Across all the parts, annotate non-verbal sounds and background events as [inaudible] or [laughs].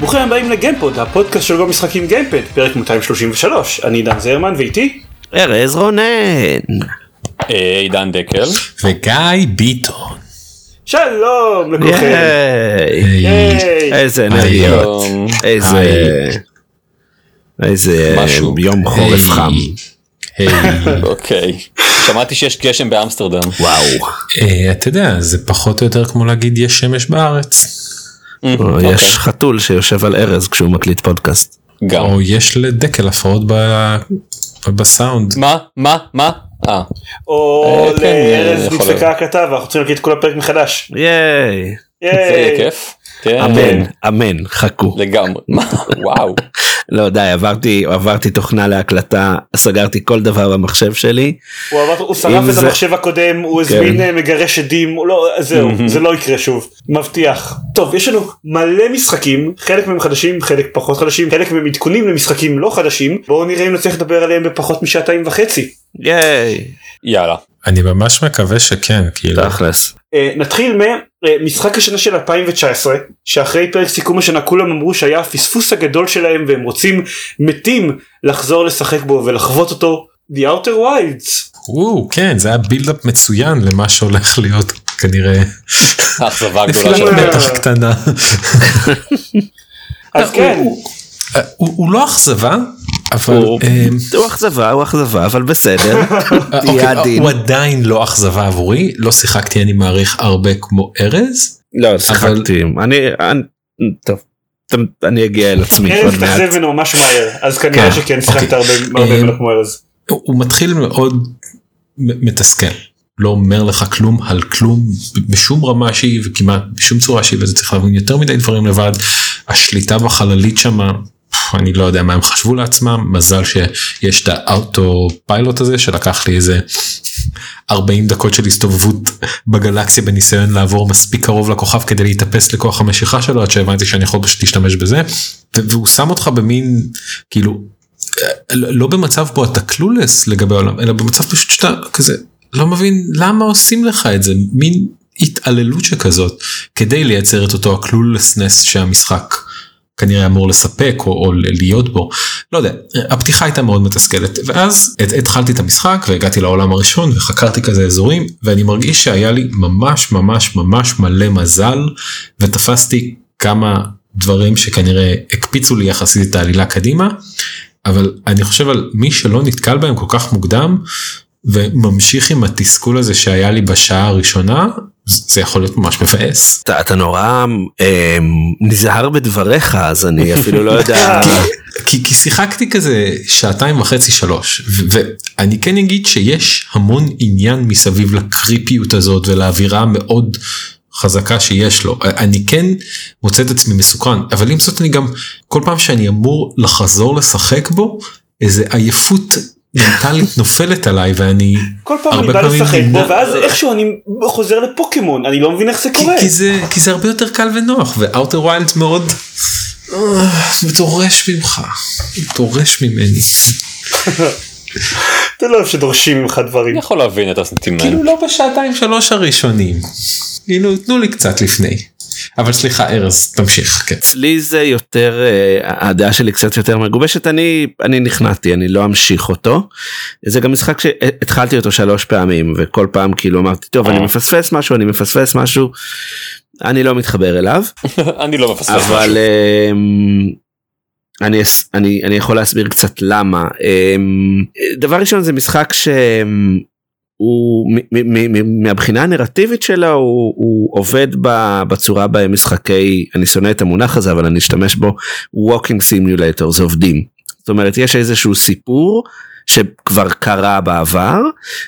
ברוכים הבאים לגיימפוד, הפודקאסט של גו משחקים גיימפד, פרק 233, אני דן זרמן ואיתי ארז רונן. אה, עידן דקל. וגיא ביטון. שלום לכולכם. איזה. שלום. איזה... איזה משהו. יום חורף היי. חם. [laughs] אוקיי. שמעתי שיש גשם באמסטרדם. וואו. אה, אתה יודע, זה פחות או יותר כמו להגיד יש שמש בארץ. או, יש חתול שיושב על ארז כשהוא מקליט פודקאסט. גם. או יש לדקל הפרעות ב- בסאונד. מה? מה? מה? אה. או לארז להיות. הכתב, אנחנו צריכים להקליט את כל הפרק מחדש. ייי. זה יהיה. כיף. כן. אמן, אמן, חכו. לגמרי. מה? וואו. לא די, עברתי עברתי תוכנה להקלטה, סגרתי כל דבר במחשב שלי. הוא עבר- הוא שרף את זה- המחשב הקודם, הוא הזמין כן. אה, מגרש עדים, לא, זהו, זה לא יקרה שוב, מבטיח. טוב, יש לנו מלא משחקים, חלק מהם חדשים, חלק פחות חדשים, חלק מהם עדכונים למשחקים לא חדשים, בואו נראה אם נצליח לדבר עליהם בפחות משעתיים וחצי. ייי. יאללה. אני ממש מקווה שכן, כאילו. תכלס. אה, נתחיל ממשחק השנה של 2019 שאחרי פרק סיכום השנה כולם אמרו שהיה הפספוס הגדול שלהם והם רוצים מתים לחזור לשחק בו ולחוות אותו The Outer Wilds. וואו, כן, זה היה בילדאפ מצוין למה שהולך להיות כנראה האכזבה הגדולה נפילת שלנו. שלנו. מתח קטנה. אז כן, הוא לא אכזבה, אבל הוא אה, הוא אכזבה, הוא אכזבה, אבל בסדר. [laughs] אוקיי, תהיה עדין. הוא עדיין לא אכזבה עבורי, לא שיחקתי אני מעריך הרבה כמו ארז. לא, שיחקתי. אני... אני- טוב. אני אגיע אל עצמי ארז. תאכזב ממנו ממש מהר אז כנראה כן, שכן שיחקת אוקיי. הרבה הרבה אה, ממנו כמו ארז. הוא מתחיל מאוד מתסכל. לא אומר לך כלום על כלום בשום רמה שהיא וכמעט בשום צורה שהיא וזה צריך להבין יותר מדי דברים לבד. השליטה בחללית שמה אני לא יודע מה הם חשבו לעצמם. מזל שיש את האוטו פיילוט הזה שלקח לי איזה 40 דקות של הסתובבות בגלקסיה בניסיון לעבור מספיק קרוב לכוכב כדי להתאפס לכוח המשיכה שלו עד שהבנתי שאני יכול פשוט להשתמש בזה. והוא שם אותך במין כאילו לא במצב בו אתה קלולס לגבי העולם אלא במצב פשוט שאתה כזה לא מבין למה עושים לך את זה. מין התעללות שכזאת כדי לייצר את אותו הקלולסנס שהמשחק כנראה אמור לספק או, או להיות בו. לא יודע הפתיחה הייתה מאוד מתסכלת. ואז הת- התחלתי את המשחק והגעתי לעולם הראשון וחקרתי כזה אזורים ואני מרגיש שהיה לי ממש ממש ממש מלא מזל ותפסתי כמה דברים שכנראה הקפיצו לי יחסית את העלילה קדימה אבל אני חושב על מי שלא נתקל בהם כל כך מוקדם וממשיך עם התסכול הזה שהיה לי בשעה הראשונה זה יכול להיות ממש מבאס. אתה, אתה נורא אה, נזהר בדבריך אז אני אפילו לא יודע. [laughs] כי, כי שיחקתי כזה שעתיים וחצי שלוש ו- ואני כן אגיד שיש המון עניין מסביב לקריפיות הזאת ולאווירה המאוד חזקה שיש לו אני כן מוצא את עצמי מסוקרן אבל עם זאת אני גם כל פעם שאני אמור לחזור לשחק בו איזה עייפות מנטלית נופלת עליי ואני כל פעם אני בא לשחק בו ואז איכשהו אני חוזר לפוקימון אני לא מבין איך זה כי, קורה. כי זה כי זה הרבה יותר קל ונוח ואוטר ויילד מאוד אה, דורש ממך דורש ממני אתה לא אוהב שדורשים ממך דברים. אני יכול להבין את הסנטימנט. כאילו לא בשעתיים שלוש הראשונים כאילו תנו לי קצת לפני אבל סליחה ארז תמשיך כן. אצלי זה יותר אה, הדעה שלי קצת יותר מגובשת אני אני נכנעתי אני לא אמשיך אותו. זה גם משחק שהתחלתי אותו שלוש פעמים וכל פעם כאילו אמרתי טוב אני מפספס משהו אני מפספס משהו. אני לא מתחבר אליו [laughs] אני לא מפספס אבל משהו. אמ, אני אני אני יכול להסביר קצת למה אמ, דבר ראשון זה משחק שהוא מ- מהבחינה הנרטיבית שלו הוא, הוא עובד בצורה בהם משחקי אני שונא את המונח הזה אבל אני אשתמש בו walking simulator זה עובדים. זאת אומרת יש איזשהו סיפור שכבר קרה בעבר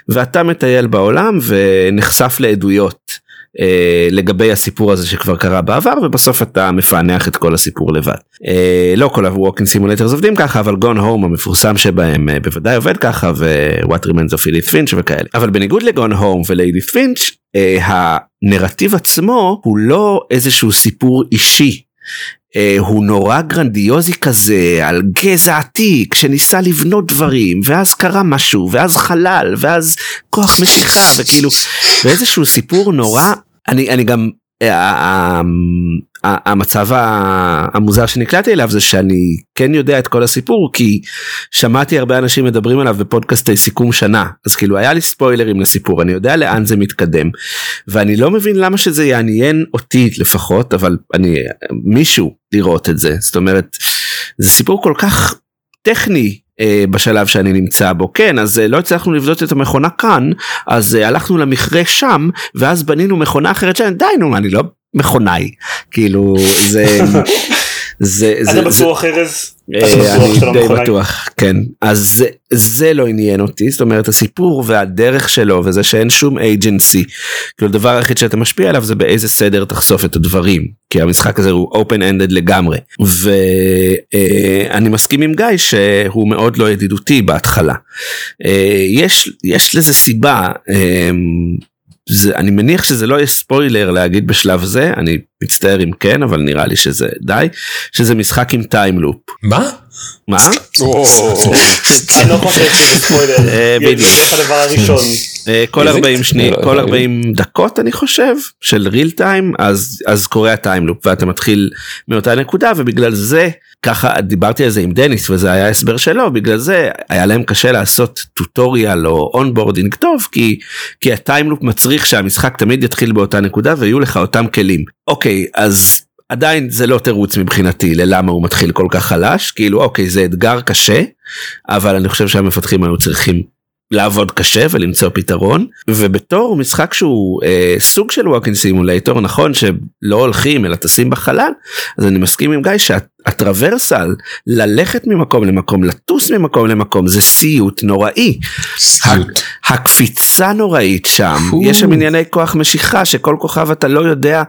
ואתה מטייל בעולם ונחשף לעדויות אה, לגבי הסיפור הזה שכבר קרה בעבר ובסוף אתה מפענח את כל הסיפור לבד. אה, לא כל ה-Walking Simulators עובדים ככה אבל גון הום המפורסם שבהם אה, בוודאי עובד ככה ו-What Remains of Edith Finch וכאלה. אבל בניגוד לגון הום ולאדית' פינץ' אה, הנרטיב עצמו הוא לא איזשהו סיפור אישי הוא נורא גרנדיוזי כזה על גזע עתיק שניסה לבנות דברים ואז קרה משהו ואז חלל ואז כוח משיכה וכאילו ואיזשהו סיפור נורא אני אני גם אה, ה- ה- המצב המוזר שנקלעתי אליו זה שאני כן יודע את כל הסיפור כי שמעתי הרבה אנשים מדברים עליו בפודקאסטי סיכום שנה. אז כאילו היה לי ספוילרים לסיפור אני יודע לאן זה מתקדם ואני לא מבין למה שזה יעניין אותי לפחות אבל אני מישהו לראות את זה. זאת אומרת זה סיפור כל כך טכני אה, בשלב שאני נמצא בו. כן אז אה, לא הצלחנו לבדוק את המכונה כאן אז אה, הלכנו למכרה שם ואז בנינו מכונה אחרת שם די נו אני לא מכונאי כאילו זה זה אתה זה- בטוח ארז? אה, אני לא די? בטוח כן אז זה, זה לא עניין אותי זאת אומרת הסיפור והדרך שלו וזה שאין שום אייג'נסי כאילו הדבר היחיד שאתה משפיע עליו זה באיזה סדר תחשוף את הדברים כי המשחק הזה הוא open ended לגמרי ואני מסכים עם גיא שהוא מאוד לא ידידותי בהתחלה אה, יש יש לזה סיבה. זה, אני מניח שזה לא יהיה ספוילר להגיד בשלב זה, אני מצטער אם כן, אבל נראה לי שזה די, שזה משחק עם time loop. מה? מה? אני לא חושב שזה ספוילר. אה, זה בדיוק. הדבר הראשון. אה, כל איזה? 40 שניות, לא, כל לא, 40 דקות אני חושב, של real time, אז, אז קורה ה time loop ואתה מתחיל מאותה נקודה ובגלל זה, ככה דיברתי על זה עם דניס וזה היה הסבר שלו, בגלל זה היה להם קשה לעשות tutorial או onboarding טוב, כי, כי ה time loop מצריך שהמשחק תמיד יתחיל באותה נקודה ויהיו לך אותם כלים. אוקיי, אז עדיין זה לא תירוץ מבחינתי ללמה הוא מתחיל כל כך חלש, כאילו אוקיי זה אתגר קשה, אבל אני חושב שהמפתחים היו צריכים לעבוד קשה ולמצוא פתרון ובתור משחק שהוא אה, סוג של walking simulator נכון שלא הולכים אלא טסים בחלל אז אני מסכים עם גיא שה traversal ללכת ממקום למקום לטוס ממקום למקום זה סיוט נוראי סיוט. הקפיצה נוראית שם. יש שם ענייני כוח משיכה שכל כוכב אתה לא יודע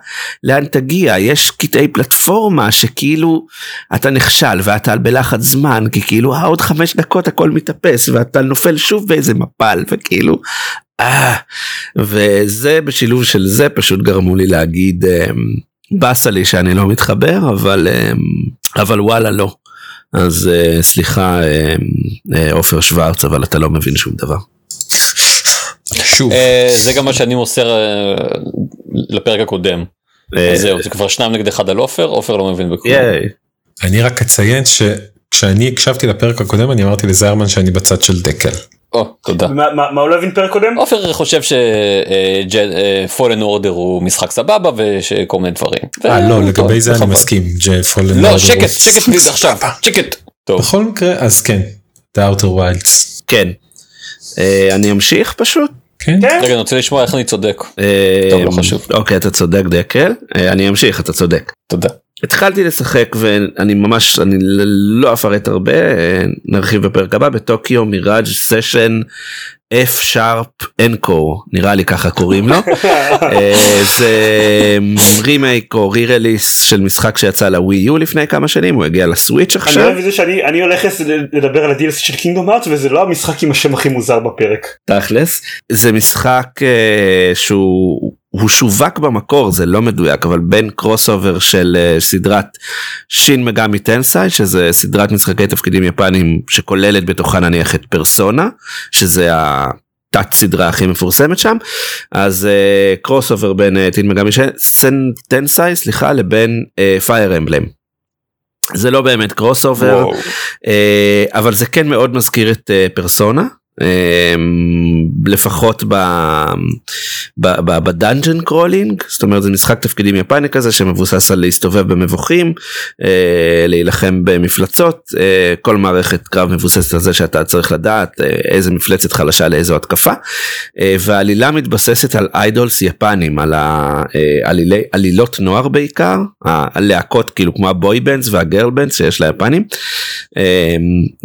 לאן תגיע יש קטעי פלטפורמה שכאילו אתה נכשל ואתה בלחץ זמן כי כאילו אה, עוד חמש דקות הכל מתאפס ואתה נופל שוב באיזה מפל וכאילו. אה, וזה בשילוב של זה פשוט גרמו לי להגיד אמ, באסה לי שאני לא מתחבר אבל אמ, אבל וואלה לא. אז אה, סליחה אמ, אה, עופר שוורץ אבל אתה לא מבין שום דבר. שוב. אה, זה גם מה שאני מוסר אה, לפרק הקודם. אה, אז זהו זה כבר שניים נגד אחד על עופר עופר לא מבין בכלום. אני רק אציין שכשאני הקשבתי לפרק הקודם אני אמרתי לזיירמן שאני בצד של דקל. או, תודה. מה מה- מה הוא לא הבין פרק קודם? עופר חושב שפולן אורדר הוא משחק סבבה ושכל מיני דברים. אה לא לגבי זה אני. מסכים. פולן לא אורדר שקט הוא- שקט פליז עכשיו שקט. טוב. בכל מקרה אז כן. The Outer Wilds. כן. אה, אני אמשיך פשוט. כן. כן. רגע אני רוצה לשמוע איך אני צודק. אה, טוב, לא חשוב. אוקיי אתה צודק דקל אה, אני אמשיך אתה צודק. תודה. התחלתי לשחק ואני ממש אני לא אפרט הרבה נרחיב בפרק הבא בטוקיו מיראג' סשן F שרפ אנקור נראה לי ככה קוראים לו [laughs] אה, זה רימייק או רי-רליס של משחק שיצא לווי יו לפני כמה שנים הוא הגיע לסוויץ' אני עכשיו אוהב את זה שאני אני הולך לדבר על ה-DLC של Kingdom Hearts וזה לא המשחק עם השם הכי מוזר בפרק. תכלס זה משחק אה, שהוא הוא שווק במקור זה לא מדויק אבל כמין crossover של אה, סדרת Shin Megami Tensei שזה סדרת משחקי תפקידים יפנים שכוללת בתוכה נניח את פרסונה שזה התת סדרה הכי מפורסמת שם אז crossover בין אה, Shin Megami Tensei סליחה לבין Fire Emblem. זה לא באמת crossover. אה, אבל זה כן מאוד מזכיר את אה, פרסונה. אה, לפחות ב dungeon crawling זאת אומרת זה משחק תפקידים יפני כזה שמבוסס על להסתובב במבוכים אה, להילחם במפלצות אה, כל מערכת קרב מבוססת על זה שאתה צריך לדעת אה, איזה מפלצת חלשה לאיזו התקפה והעלילה מתבססת על idols יפנים על העלילי- עלילות נוער בעיקר הלהקות כאילו כמו ה boy bands וה girl bands שיש ליפנים אמ,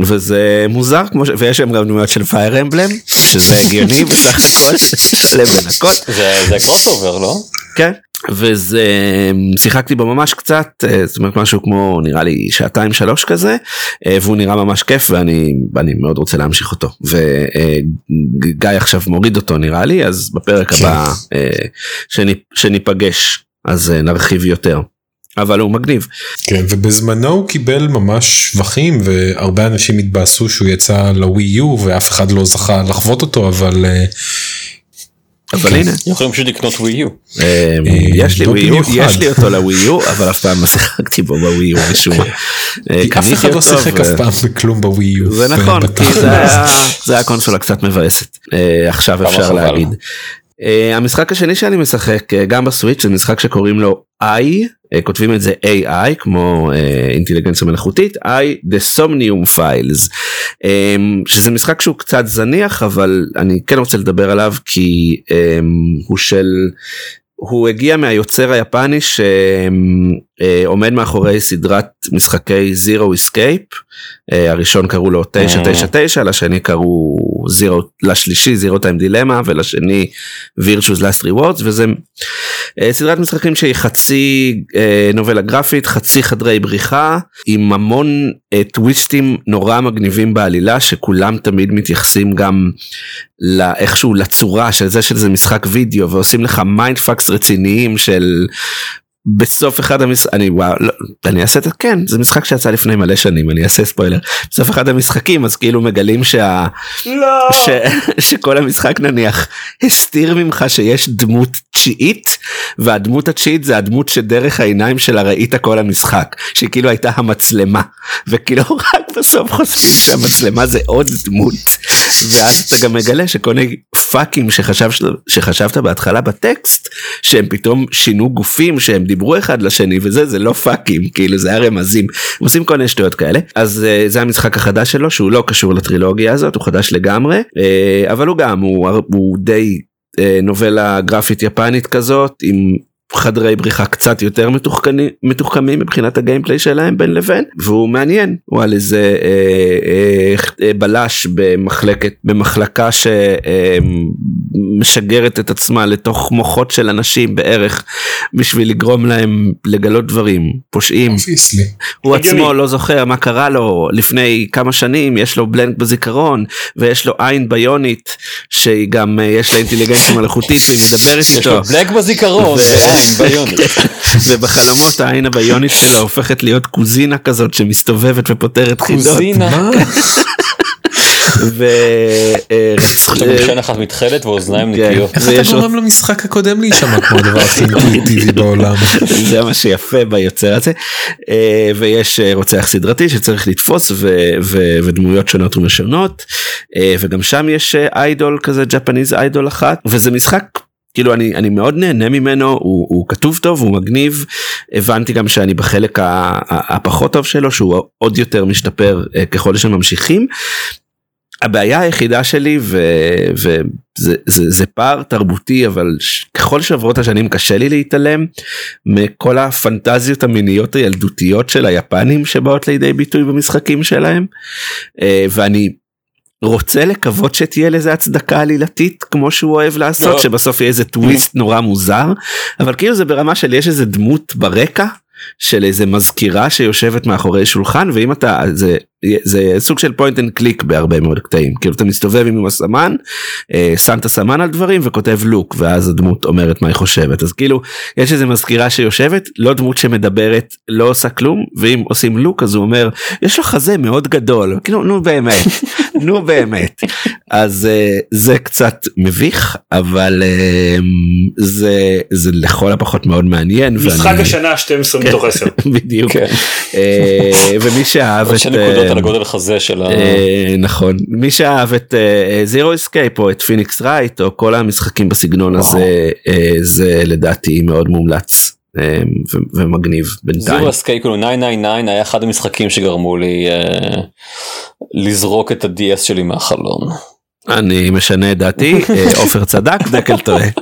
וזה מוזר כמו ש... ויש שם גם דמויות של Fire Emblem שזה הגיוני בסך הכל לשלב לנקות זה זה crossover לא? כן וזה שיחקתי בו ממש קצת אה, זאת אומרת משהו כמו נראה לי שעתיים שלוש כזה אה, והוא נראה ממש כיף ואני אני מאוד רוצה להמשיך אותו וגיא עכשיו מוריד אותו נראה לי אז בפרק הבא אה, שני- שניפגש אז אה, נרחיב יותר. אבל הוא מגניב. כן, ובזמנו הוא קיבל ממש שבחים והרבה אנשים התבאסו שהוא יצא לווי יו ואף אחד לא זכה לחוות אותו אבל אה, אבל כן. הנה, יכולים פשוט לקנות ווי יו. אה, יש לי לא ווי יו. יש לי אותו לווי יו, אבל אף פעם לא שיחקתי בו בווי יו משום מה. אה, כי אף אחד לא שיחק אף פעם בכלום בווי יו. זה נכון, כי. זה היה- זה היה קונסולה קצת מבאסת, אה, עכשיו אפשר. להגיד. אה, המשחק השני שאני משחק אה, גם בסוויץ' זה משחק שקוראים לו I, אה, כותבים את זה AI כמו אינטליגנציה מלאכותית, I The Somnium Files, אה, שזה משחק שהוא קצת זניח אבל אני כן רוצה לדבר עליו כי אה, הוא של הוא הגיע מהיוצר היפני שעומד מאחורי סדרת משחקי Zero Escape, אה, הראשון קראו לו 999, לשני קראו Zero, לשלישי Zero Time Dilemma ולשני Virtue's Last Reward וזה אה, סדרת משחקים שהיא חצי אה, נובלה גרפית, חצי חדרי בריחה, עם המון אה, טוויסטים נורא מגניבים בעלילה שכולם תמיד מתייחסים גם לא- איכשהו לצורה של זה שזה משחק וידאו ועושים לך mind fucks רציניים של בסוף אחד המשחקים אני וואו לא, אני אעשה את זה כן זה משחק שיצא לפני מלא שנים אני אעשה ספוילר. בסוף אחד המשחקים אז כאילו מגלים שה... לא. ש... שכל המשחק נניח הסתיר ממך שיש דמות תשיעית והדמות התשיעית זה הדמות שדרך העיניים שלה ראית כל המשחק שהיא כאילו הייתה המצלמה. וכאילו [laughs] רק בסוף חושפים שהמצלמה זה עוד דמות. ואז אתה גם מגלה שכל מיני פאקים שחשב, שחשבת בהתחלה בטקסט שהם פתאום שינו גופים שהם דיברו אחד לשני וזה זה לא פאקים כאילו זה היה רמזים עושים כל מיני שטויות כאלה. אז uh, זה המשחק החדש שלו שהוא לא קשור לטרילוגיה הזאת הוא חדש לגמרי. uh, אבל הוא גם הוא, הוא די uh, נובלה גרפית יפנית כזאת עם חדרי בריחה קצת יותר מתוחכמים, מתוחכמים מבחינת הגיימפליי שלהם בין לבין והוא מעניין הוא על איזה אה, אה, אה, בלש במחלקת במחלקה שמשגרת את עצמה לתוך מוחות של אנשים בערך בשביל לגרום להם לגלות דברים פושעים. הוא. עצמו לא זוכר מה קרה לו לפני כמה שנים יש לו בלנק בזיכרון ויש לו עין ביונית שהיא גם אה, יש לה אינטליגנציה מלאכותית והיא מדברת יש איתו. לו בלק בזיכרון ו- ועין [laughs] ביונית. [laughs] ובחלומות העין הביונית שלו הופכת להיות קוזינה כזאת שמסתובבת ופותרת חידות. קוזינה. [laughs] ו... אה, יש לו משען אחת מתכלת ואוזניים כן. נקיות. איך אתה גורם למשחק הקודם להישמע כמו הדבר הכי אינטואיטיבי [laughs] בעולם? זה מה שיפה ביוצר הזה אה, ויש אה, רוצח סדרתי שצריך לתפוס ודמויות שונות ומשונות אה, וגם שם יש אה, איידול כזה ג'פניז איידול אחת וזה משחק. כאילו אני אני מאוד נהנה ממנו הוא, הוא כתוב טוב הוא מגניב הבנתי גם שאני בחלק הפחות טוב שלו שהוא עוד יותר משתפר אה, ככל שממשיכים. הבעיה היחידה שלי וזה זה, זה פער תרבותי אבל ככל שעברות השנים קשה לי להתעלם מכל הפנטזיות המיניות הילדותיות של היפנים שבאות לידי ביטוי במשחקים שלהם אה, ואני רוצה לקוות שתהיה לזה הצדקה עלילתית כמו שהוא אוהב לעשות לא. שבסוף יהיה איזה טוויסט נורא מוזר אבל כאילו זה ברמה של יש איזה דמות ברקע של איזה מזכירה שיושבת מאחורי שולחן ואם אתה זה זה סוג של point and click בהרבה מאוד קטעים. כאילו אתה מסתובב עם הסמן אה, שם את הסמן על דברים וכותב look ואז הדמות אומרת מה היא חושבת. אז כאילו יש איזה מזכירה שיושבת לא דמות שמדברת לא עושה כלום ואם עושים look אז הוא אומר יש לו חזה מאוד גדול. כאילו נו באמת [laughs] נו באמת. אז אה, זה קצת מביך אבל אה, זה זה לכל הפחות מאוד מעניין משחק ואני- השנה 12 מתוך 10. [laughs] בדיוק. כן. ומי שאהב את על הגודל חזה של ה... אה, נכון מי שאהב את Zero Escape או את Phoenix Wright או כל המשחקים בסגנון. הזה אה, זה לדעתי מאוד מומלץ אה, ומגניב בינתיים. Zero Escape כאילו 999 היה אחד המשחקים שגרמו לי אה, לזרוק את ה-DS שלי מהחלון. אני משנה את דעתי אה, עופר צדק דקל טועה. [laughs]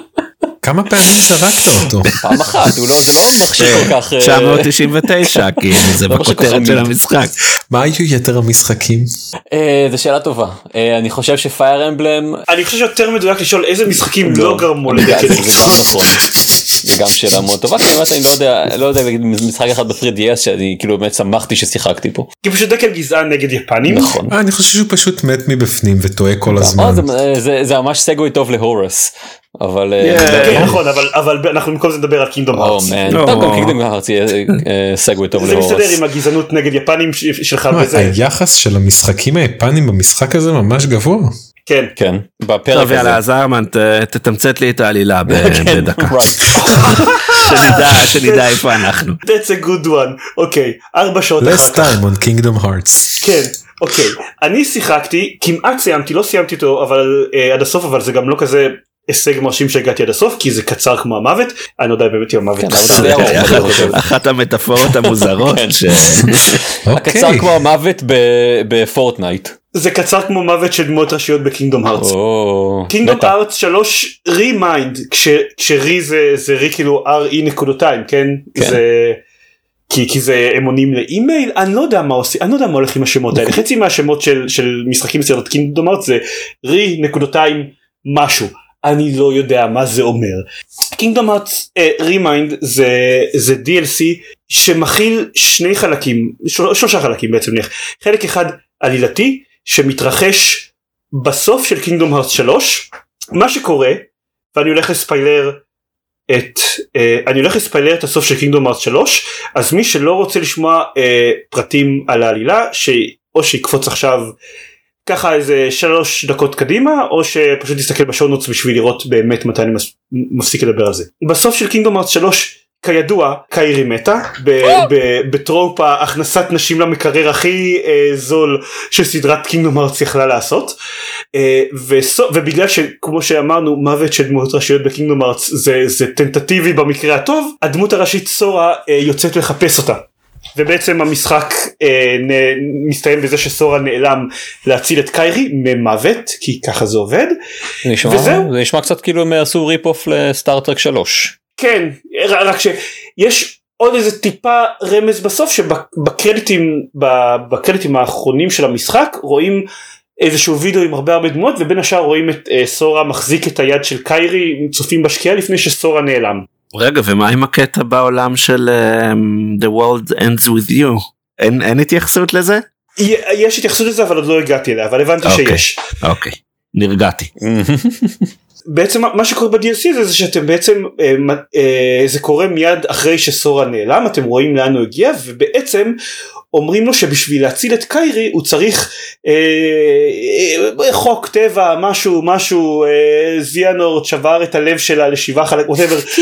כמה פעמים זרקת אותו? [laughs] פעם אחת הוא לא זה לא מכשיר כל כך אה, 999 [laughs] כאילו זה לא בכותרת של. המשחק. מה היו יתר המשחקים? אה, זו שאלה טובה אה, אני חושב שפייר אמבלם אני חושב שיותר מדויק לשאול איזה משחקים לא גרמו לדקל זה גם נכון. זה גם שאלה מאוד טובה כי באמת אני לא יודע לא יודע להגיד משחק אחד בפרי DS שאני כאילו באמת שמחתי ששיחקתי פה כי פשוט דקל גזען נגד יפנים. נכון. אה, אני חושב שהוא פשוט מת מבפנים וטועה כל הזמן. אה, זה- זה זה ממש סגווי טוב להורס אבל אה, Yeah. כן נכון אבל אבל אנחנו במקום זה נדבר על קינדום הארץ. הארץ יהיה אה, סגווי טוב זה מסתדר. עם הגזענות נגד יפנים ש- שלך וזה היחס של המשחקים היפנים במשחק הזה ממש גבוה. כן כן, בפרק טוב יאללה הזה. זרמן ת- תתמצת לי את העלילה [laughs] כן, בדקה. [laughs] שנדע שנדע איפה אנחנו. that's a good one אוקיי ארבע שעות less אחר כך time on kingdom hearts. כן אוקיי אני שיחקתי כמעט סיימתי לא סיימתי אותו אבל אה, עד הסוף אבל זה גם לא כזה הישג מרשים שהגעתי עד הסוף כי זה קצר כמו המוות אני לא יודע באמת אם המוות כן, [laughs] אחת- המטאפורות המוזרות כן. [laughs] אוקיי. כמו המוות ב- ב Fortnite. זה קצר כמו מוות של דמות ראשיות ב Kingdom Hearts. Kingdom מטה. Hearts 3 Re Mind כש Re זה זה Re כאילו re נקודותיים כן כן. זה כי כי זה הם עונים לאימייל אני לא יודע מה עושים אני לא יודע מה הולך עם השמות האלה חצי מהשמות של של משחקים בסדרת Kingdom Hearts זה Re נקודותיים משהו אני לא יודע מה זה אומר. Kingdom Hearts Re Mind זה זה DLC שמכיל שני חלקים של- שלושה חלקים בעצם נניח חלק אחד עלילתי שמתרחש בסוף של Kingdom Hearts 3 מה שקורה ואני הולך לספיילר את אה, אני הולך לספיילר את הסוף של קינגדום הארץ 3 אז מי שלא רוצה לשמוע אה, פרטים על העלילה שאו שיקפוץ עכשיו ככה איזה שלוש דקות קדימה או שפשוט תסתכל בשוונוטס בשביל לראות באמת מתי אני מפסיק לדבר על זה. בסוף של קינגדום הארץ 3 כידוע קיירי מתה ב- בטרופ הכנסת נשים למקרר הכי אה, זול שסדרת קינגדום הארץ יכלה לעשות. אה, וסו- ובגלל שכמו שאמרנו מוות של דמות ראשיות בקינגדום הארץ זה, זה טנטטיבי במקרה הטוב הדמות הראשית סורה אה, יוצאת לחפש אותה ובעצם המשחק אה, נ, מסתיים בזה שסורה נעלם להציל את קיירי ממוות כי ככה זה עובד זה נשמע- וזהו. זה נשמע קצת כאילו הם עשו ריפ אוף לסטארטרק 3. כן רק שיש עוד איזה טיפה רמז בסוף שבקרדיטים בקרדיטים האחרונים של המשחק רואים איזשהו וידאו עם הרבה הרבה דמות ובין השאר רואים את אה, סורה מחזיק את היד של קיירי צופים בשקיעה לפני שסורה נעלם. רגע ומה עם הקטע בעולם של um, The World Ends With You? אין אין התייחסות לזה? יש התייחסות לזה אבל עוד לא הגעתי אליה אבל הבנתי אוקיי. שיש. אוקיי נרגעתי. [laughs] בעצם מה- שקורה ב-DLC הזה זה שאתם בעצם אה, אה, זה קורה מיד אחרי שסורה נעלם אתם רואים לאן הוא הגיע ובעצם אומרים לו שבשביל להציל את קיירי הוא צריך אה, אה, חוק טבע משהו משהו אה, זיאנורט שבר את הלב שלה לשבעה חלק whatever [laughs]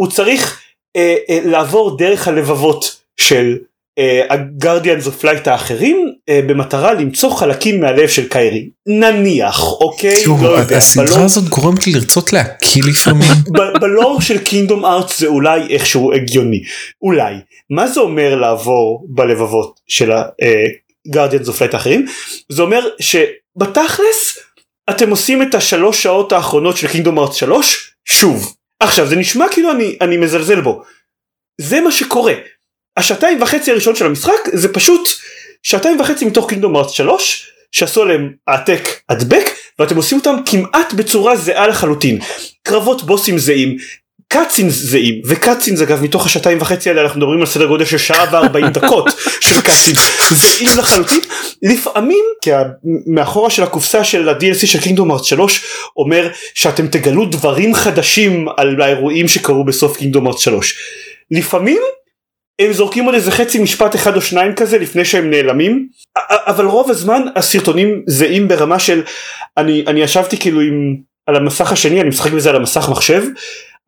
הוא צריך אה, אה, לעבור דרך הלבבות של ה Guardians of Light האחרים אה, במטרה למצוא חלקים מהלב של קיירי. נניח אוקיי? תראו, לא יודע, הסדרה בלא- הזאת גורמת לי לרצות להקיא לפעמים. [laughs] ב lore של Kingdom Hearts זה אולי איכשהו הגיוני. אולי. מה זה אומר לעבור בלבבות של ה Guardians of Light האחרים? זה אומר שבתכלס אתם עושים את השלוש שעות האחרונות של Kingdom Hearts 3 שוב עכשיו זה נשמע כאילו אני, אני מזלזל בו. זה מה שקורה. השעתיים וחצי הראשון של המשחק זה פשוט שעתיים וחצי מתוך Kingdom Hearts 3 שעשו עליהם העתק הדבק ואתם עושים אותם כמעט בצורה זהה לחלוטין. קרבות בוסים זהים קאצינס זהים וקאצינס אגב מתוך השעתיים וחצי האלה אנחנו מדברים על סדר גודל של שעה וארבעים [laughs] דקות של קאצינס זהים לחלוטין. לפעמים כי מאחורה של הקופסה של ה-DLC של קינגדום ארץ 3 אומר שאתם תגלו דברים חדשים על האירועים שקרו בסוף קינגדום ארץ 3 לפעמים הם זורקים עוד איזה חצי משפט אחד או שניים כזה לפני שהם נעלמים אבל רוב הזמן הסרטונים זהים ברמה של אני אני ישבתי כאילו עם על המסך השני אני משחק בזה על המסך מחשב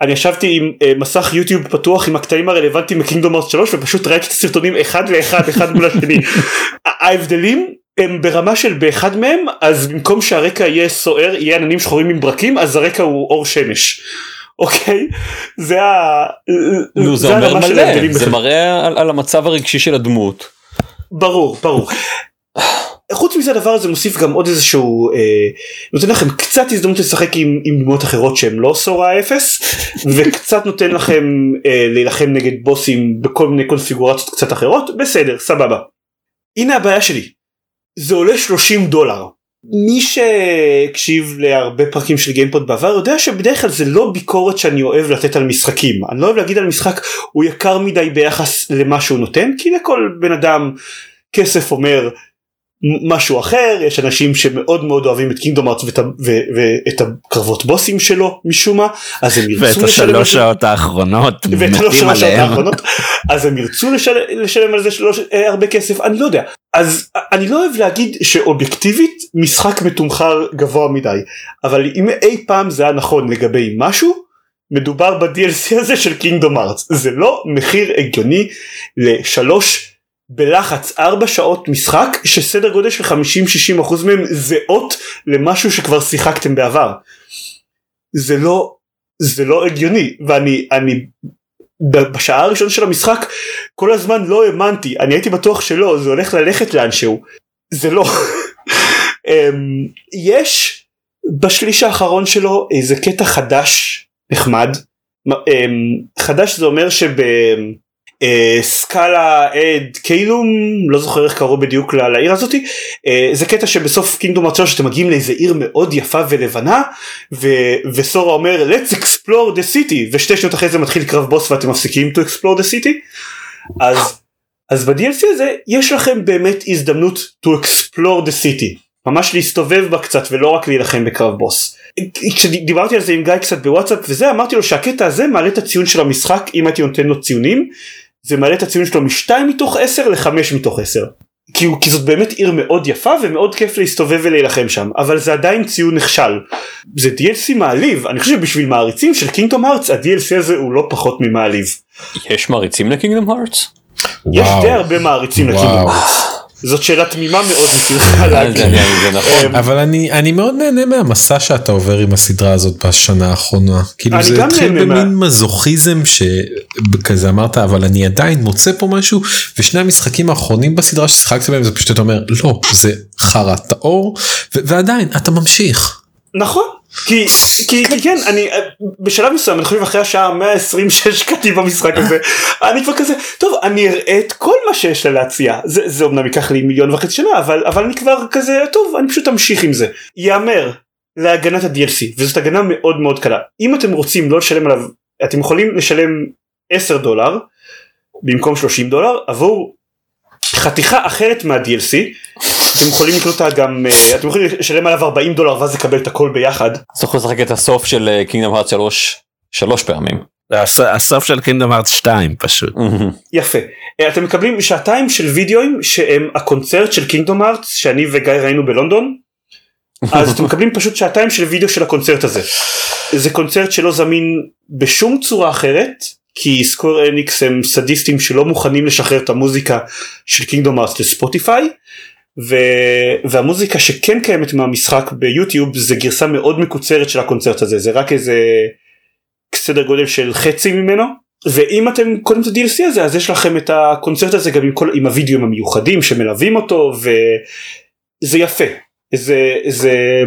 אני ישבתי עם uh, מסך יוטיוב פתוח עם הקטעים הרלוונטיים מקינגדום ארץ 3 ופשוט ראיתי את הסרטונים אחד לאחד אחד מול השני. [laughs] ההבדלים הם ברמה של באחד מהם אז במקום שהרקע יהיה סוער יהיה עננים שחורים עם ברקים אז הרקע הוא אור שמש. אוקיי זה ה... נו זה אומר הרמה של מלא זה. מראה על- על המצב הרגשי של הדמות. ברור ברור. חוץ מזה הדבר הזה מוסיף גם עוד איזשהו אה, נותן לכם קצת הזדמנות לשחק עם, עם דמות אחרות שהם לא סורה אפס [laughs] וקצת נותן לכם אה, להילחם נגד בוסים בכל מיני קונפיגורציות קצת אחרות בסדר סבבה. הנה הבעיה שלי זה עולה 30 דולר. מי שהקשיב להרבה פרקים של גיימפוד בעבר יודע שבדרך כלל זה לא ביקורת שאני אוהב לתת על משחקים אני לא אוהב להגיד על משחק הוא יקר מדי ביחס למה שהוא נותן כי לכל בן אדם כסף אומר משהו אחר יש אנשים שמאוד מאוד אוהבים את קינגדום ארץ ואת, ואת הקרבות בוסים שלו משום מה אז הם ירצו ואת השלוש. שעות האחרונות ואת השלוש שעות. האחרונות אז הם ירצו לשל, לשלם על זה שלוש, אה, הרבה כסף אני לא יודע אז אני לא אוהב להגיד שאובייקטיבית משחק מתומחר גבוה מדי אבל אם אי פעם זה היה נכון לגבי משהו מדובר ב-DLC הזה של קינגדום ארץ זה לא מחיר הגיוני לשלוש בלחץ ארבע שעות משחק שסדר גודל של 50-60 אחוז מהם זהות למשהו שכבר שיחקתם בעבר. זה לא זה לא הגיוני ואני אני בשעה הראשונה של המשחק כל הזמן לא האמנתי אני הייתי בטוח שלא זה הולך ללכת לאנשהו. זה לא. [laughs] אמ, יש בשליש האחרון שלו איזה קטע חדש נחמד. אמ, חדש זה אומר שב... אה, סקאלה אד קיילום לא זוכר איך קראו בדיוק לעיר הזאתי. אה, זה קטע שבסוף קינגדום ארצות שאתם מגיעים לאיזה עיר מאוד יפה ולבנה ו- וסורה אומר let's explore the city. ושתי שניות אחרי זה מתחיל קרב בוס ואתם מפסיקים to explore the city. אז אז ב-DLC הזה יש לכם באמת הזדמנות to explore the city. ממש להסתובב בה קצת ולא רק להילחם בקרב בוס. כשדיברתי על זה עם גיא קצת בוואטסאפ וזה אמרתי לו שהקטע הזה מעלה את הציון של המשחק אם הייתי נותן לו ציונים זה מעלה את הציון שלו משתיים מתוך עשר לחמש מתוך עשר. כי, כי זאת באמת עיר מאוד יפה ומאוד כיף להסתובב ולהילחם שם אבל זה עדיין ציון נכשל. זה DLC מעליב אני חושב שבשביל מעריצים של קינגדום הארץ ה-DLC הזה הוא לא פחות ממעליב. יש מעריצים לקינגדום הארטס? יש. די הרבה מעריצים. לקינגדום הארץ. זאת שאלה תמימה מאוד [laughs] להגיד. זה נכון. אבל אני אני מאוד נהנה מהמסע שאתה עובר עם הסדרה הזאת בשנה האחרונה כאילו אני זה גם התחיל במין מזוכיזם שכזה אמרת אבל אני עדיין מוצא פה משהו ושני המשחקים האחרונים בסדרה ששיחקת בהם זה פשוט אתה אומר לא זה חרא טהור ועדיין אתה ממשיך. נכון כי, כי, כי כן אני בשלב מסוים אני חושב אחרי השעה 120 שהשקעתי במשחק הזה [laughs] אני כבר כזה טוב אני אראה את כל מה שיש לה להציע. זה, זה אמנם ייקח לי מיליון וחצי שנה אבל אבל אני כבר כזה טוב אני פשוט אמשיך עם זה. יאמר להגנת ה-DLC וזאת הגנה מאוד מאוד קלה. אם אתם רוצים לא לשלם עליו אתם יכולים לשלם 10 דולר במקום 30 דולר עבור חתיכה אחרת מה-DLC אתם יכולים לקנות אותה גם אה, אתם יכולים לשלם עליו 40 דולר ואז לקבל את הכל ביחד. אתה יכול לשחק את הסוף של קינגדום הארטס 3 שלוש פעמים. הס- הסוף של קינדום ארץ 2 פשוט. יפה. אה, אתם מקבלים שעתיים של וידאוים שהם הקונצרט של קינגדום ארץ שאני וגיא ראינו בלונדון. אז אתם [laughs] מקבלים פשוט שעתיים של וידאו של הקונצרט הזה. זה קונצרט שלא זמין בשום צורה אחרת כי סקור אניקס הם סדיסטים שלא מוכנים לשחרר את המוזיקה של קינגדום ארץ לספוטיפיי ו... והמוזיקה שכן קיימת מהמשחק ביוטיוב זה גרסה מאוד מקוצרת של הקונצרט הזה. זה רק איזה סדר גודל של חצי ממנו. ואם אתם קונים את ה-DLC הזה אז יש לכם את הקונצרט הזה גם עם, כל, עם הוידאוים המיוחדים שמלווים אותו וזה יפה. זה זה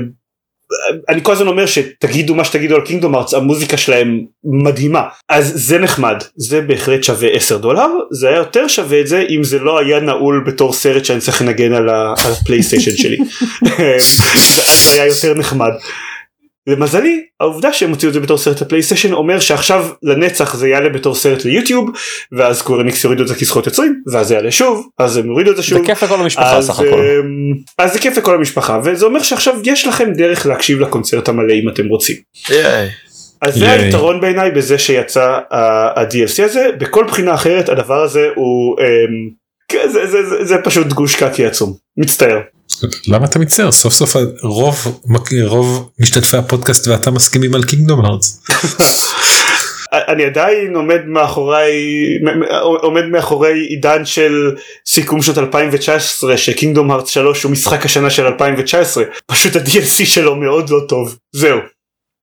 אני כל הזמן אומר שתגידו מה שתגידו על Kingdom Hearts המוזיקה שלהם מדהימה. אז זה נחמד. זה בהחלט שווה 10 דולר. זה היה יותר שווה את זה אם זה לא היה נעול בתור סרט שאני צריך לנגן על, הפלייסטיישן שלי. [laughs] [laughs] זה היה יותר נחמד. למזלי העובדה שהם הוציאו את זה בתור סרט לפלייסטיישן אומר שעכשיו לנצח זה יעלה בתור סרט ליוטיוב ואז Square Enix יורידו את זה כזכויות יוצרים ואז זה יעלה שוב אז הם יורידו את זה זה שוב כיף לכל המשפחה אז, סך הכל. אמ, אז זה כיף לכל המשפחה וזה אומר שעכשיו יש לכם דרך להקשיב לקונצרט המלא אם אתם רוצים. אז זה ייי. היתרון בעיניי בזה שיצא ה-DLC הזה בכל בחינה אחרת הדבר הזה הוא אמ, כן, זה, זה, זה, זה פשוט גוש קקי עצום מצטער. למה אתה מצטער סוף סוף רוב רוב משתתפי הפודקאסט ואתה מסכימים על קינגדום הארץ. [laughs] אני עדיין עומד מאחורי עומד מאחורי עידן של סיכום שנת 2019 שקינגדום הארץ 3 הוא משחק השנה של 2019 פשוט ה-DLC שלו מאוד לא טוב זהו.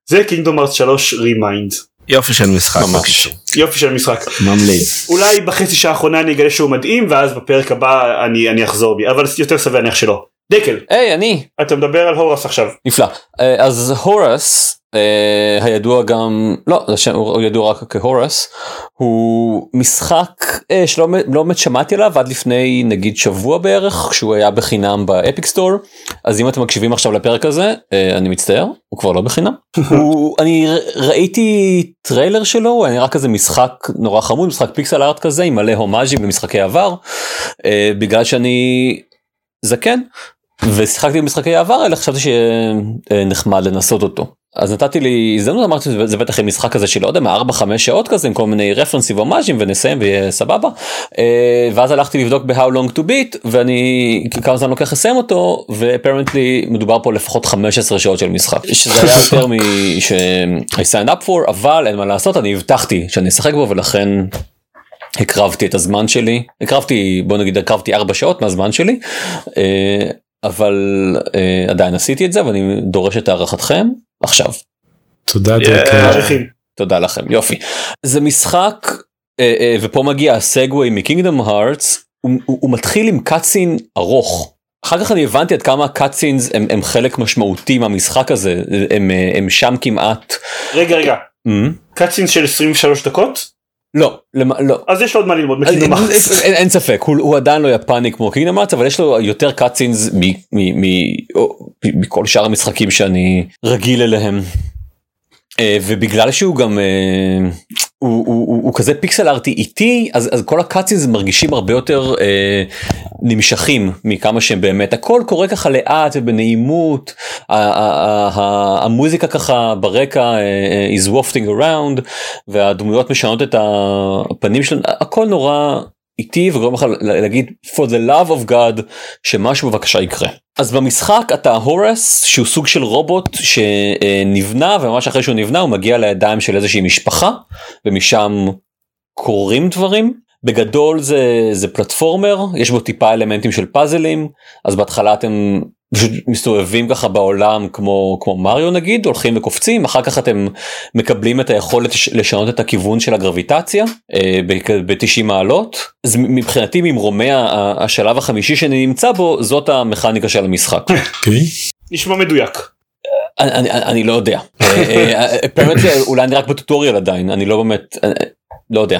זה Kingdom Hearts 3 Re Mind יופי של משחק. ממש. יופי של משחק ממליץ. אולי בחצי שעה האחרונה אני אגלה שהוא מדהים ואז בפרק הבא אני אני אחזור בי אבל יותר סביר להניח שלא. דקל. היי אני. אתה מדבר על Horace עכשיו. נפלא. אה, אז Horace אה, הידוע גם לא הוא ידוע רק כ Horace הוא משחק אה, שלא לא באמת שמעתי עליו עד לפני נגיד שבוע בערך כשהוא היה בחינם ב Epic Store. אז אם אתם מקשיבים עכשיו לפרק הזה אני מצטער הוא כבר לא בחינם. [laughs] הוא אני ראיתי טריילר שלו הוא היה נראה כזה משחק נורא חמוד משחק pixel art כזה עם מלא הומאז'ים במשחקי עבר. בגלל שאני זקן ושיחקתי במשחקי העבר האלה חשבתי שיהיה אה, לנסות אותו. אז נתתי לו הזדמנות אמרתי זה בטח יהיה משחק כזה של לא יודע מה 4-5 שעות כזה עם כל מיני רפרנסים והומאז'ים ונסיים ויהיה סבבה. אה, ואז הלכתי לבדוק ב-how long to beat ואני כמה זמן לוקח לסיים אותו ו apparently מדובר פה לפחות 15 שעות של משחק שזה היה [laughs] יותר מש- I signed up for אבל אין מה לעשות אני הבטחתי שאני אשחק בו ולכן הקרבתי את הזמן שלי הקרבתי בוא נגיד הקרבתי 4 שעות מהזמן שלי. אה, אבל אה, עדיין עשיתי את זה ואני דורש את הערכתכם עכשיו. תודה. מעריכים. תודה לכם יופי זה משחק אה, ופה מגיע הסגווי מקינגדום הארטס הוא, מתחיל עם קאצין ארוך. אחר כך אני הבנתי עד כמה קאצינס הם, הם חלק משמעותי מהמשחק הזה הם, הם שם כמעט. רגע רגע Mm? קאצין של 23 דקות לא, למה, לא. אז יש לו עוד מה ללמוד מקינגדום הארטס. אין, אין ספק הוא, הוא עדיין לא יפני כמו קינגדום הארטס אבל יש לו יותר קאצינס מכל שאר המשחקים שאני רגיל אליהם. אה, ובגלל שהוא גם אה, הוא, הוא, הוא, הוא כזה פיקסל ארטי איטי אז, אז כל הקאצינס מרגישים הרבה יותר אה, נמשכים מכמה שהם באמת. הכל קורה ככה לאט ובנעימות. המוזיקה ככה ברקע אה, is wafting around והדמויות משנות את הפנים שלהם הכל נורא איטי וגורם לך להגיד for the love of God שמשהו בבקשה יקרה. אז במשחק אתה הורס שהוא סוג של רובוט שנבנה וממש אחרי שהוא נבנה הוא מגיע לידיים של איזושהי משפחה ומשם קורים דברים. בגדול זה זה פלטפורמר יש בו טיפה אלמנטים של פאזלים אז בהתחלה אתם פשוט מסתובבים ככה בעולם כמו כמו מריו נגיד הולכים וקופצים אחר כך אתם מקבלים את היכולת לש- לשנות את הכיוון של הגרביטציה ב-90 מעלות אז מבחינתי ממרומי השלב החמישי שאני נמצא בו זאת המכניקה של המשחק. אוקיי. נשמע מדויק. אני, אני, אני לא יודע. אה, אה, אולי אני רק בטוטוריאל עדיין אני לא באמת אה, לא יודע.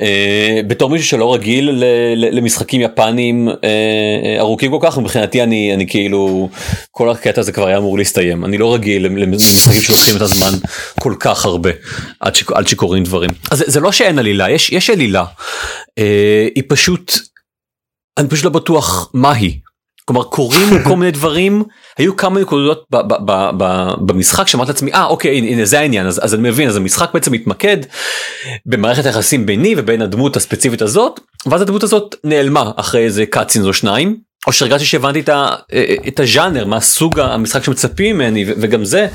אה, בתור מישהו שלא רגיל למשחקים יפניים אה, אה, ארוכים כל כך מבחינתי אני אני כאילו כל הקטע הזה כבר היה אמור להסתיים אני לא רגיל למ- למשחקים שלוקחים את הזמן כל כך הרבה עד, ש, עד שקורים דברים. אז זה, לא שאין עלילה יש יש עלילה היא פשוט אני פשוט לא בטוח מה היא. כלומר קורים כל מיני דברים. היו כמה נקודות במשחק שאמרתי לעצמי אה אוקיי הנה, הנה זה העניין אז, אז אני מבין אז המשחק בעצם מתמקד במערכת היחסים ביני ובין הדמות הספציפית הזאת ואז הדמות הזאת נעלמה אחרי איזה קאצינס או שניים או שהרגשתי שהבנתי את, ה, את הז'אנר מה סוג המשחק שמצפים ממני וגם זה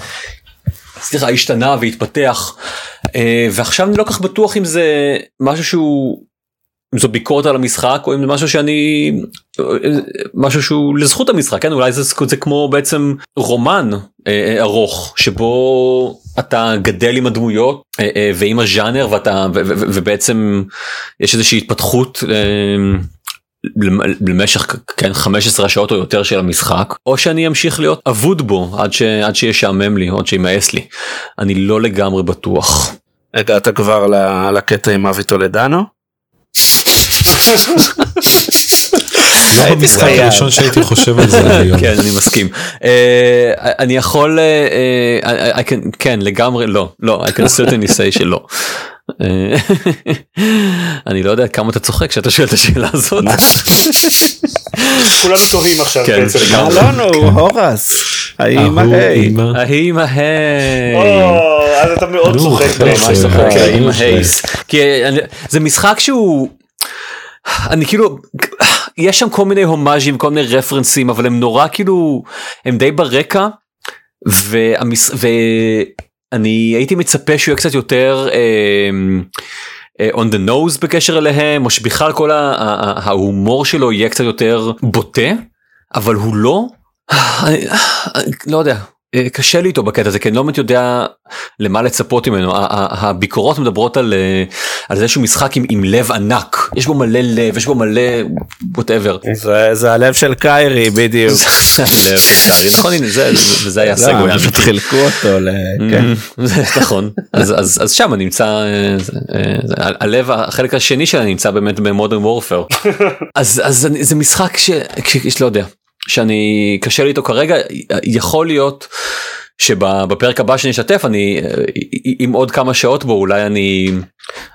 סליחה השתנה והתפתח. אה, ועכשיו אני לא כך בטוח אם זה משהו שהוא זו ביקורת על המשחק או אם זה משהו שאני משהו שהוא לזכות המשחק כן אולי זה, זה כמו בעצם רומן אה, אה, ארוך שבו אתה גדל עם הדמויות אה, אה, ועם הז'אנר ואתה ו, ו, ו, ובעצם יש איזושהי התפתחות. אה, למ- למשך כן 15 שעות או יותר של המשחק או שאני אמשיך להיות אבוד בו עד ש... עד שישעמם לי או עד שימאס לי אני לא לגמרי בטוח. הגעת כבר לקטע עם אבי טולדנו? לא המשחק. הראשון שהייתי חושב על זה היום. כן אני מסכים אה, אני יכול אה, אה, I can- כן לגמרי לא לא I can certainly say שלא. אה, אני לא יודע כמה אתה צוחק כשאתה שואל את השאלה הזאת. כולנו תוהים עכשיו כן, בעצם. לגמרי. אלונו, הורס. ההיא עם ההי. או, אז אתה מאוד צוחק. ממש צוחק אוקיי. אני- זה משחק שהוא אני כאילו יש שם כל מיני הומאז'ים כל מיני רפרנסים אבל הם נורא כאילו הם די ברקע והמש... ואני הייתי מצפה שהוא יהיה קצת יותר אה, אה, on the nose בקשר אליהם או שבכלל כל ההומור שלו יהיה קצת יותר בוטה אבל הוא לא אני, אני לא יודע. אה, קשה לי איתו בקטע הזה כי אני לא באמת יודע למה לצפות ממנו הביקורות מדברות על אה, על זה שהוא משחק עם, עם לב ענק יש בו מלא לב יש בו מלא ווטאבר. זה- זה הלב של קיירי בדיוק. [laughs] לב קרי, נכון הנה זה זה- וזה היה לא, סגווי. חילקו אותו ל... כן. זה נכון אז אז אז שם נמצא אה, זה, אה, זה- הלב החלק השני שלה נמצא באמת במודרן וורפר [laughs] אז אז זה משחק שיש לא יודע שאני קשה לי איתו כרגע יכול להיות שבפרק הבא שאני אשתף אני עם עוד כמה שעות בו אולי אני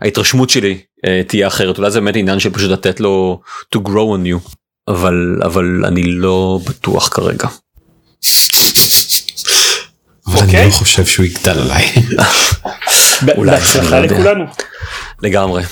ההתרשמות שלי אה, תהיה אחרת אולי זה באמת עניין של פשוט לתת לו to grow on you. אבל אבל אני לא בטוח כרגע. אבל אני אוקיי. לא חושב שהוא יגדל עליי. אולי, בהצלחה אני לא יודע. לכולנו. לגמרי.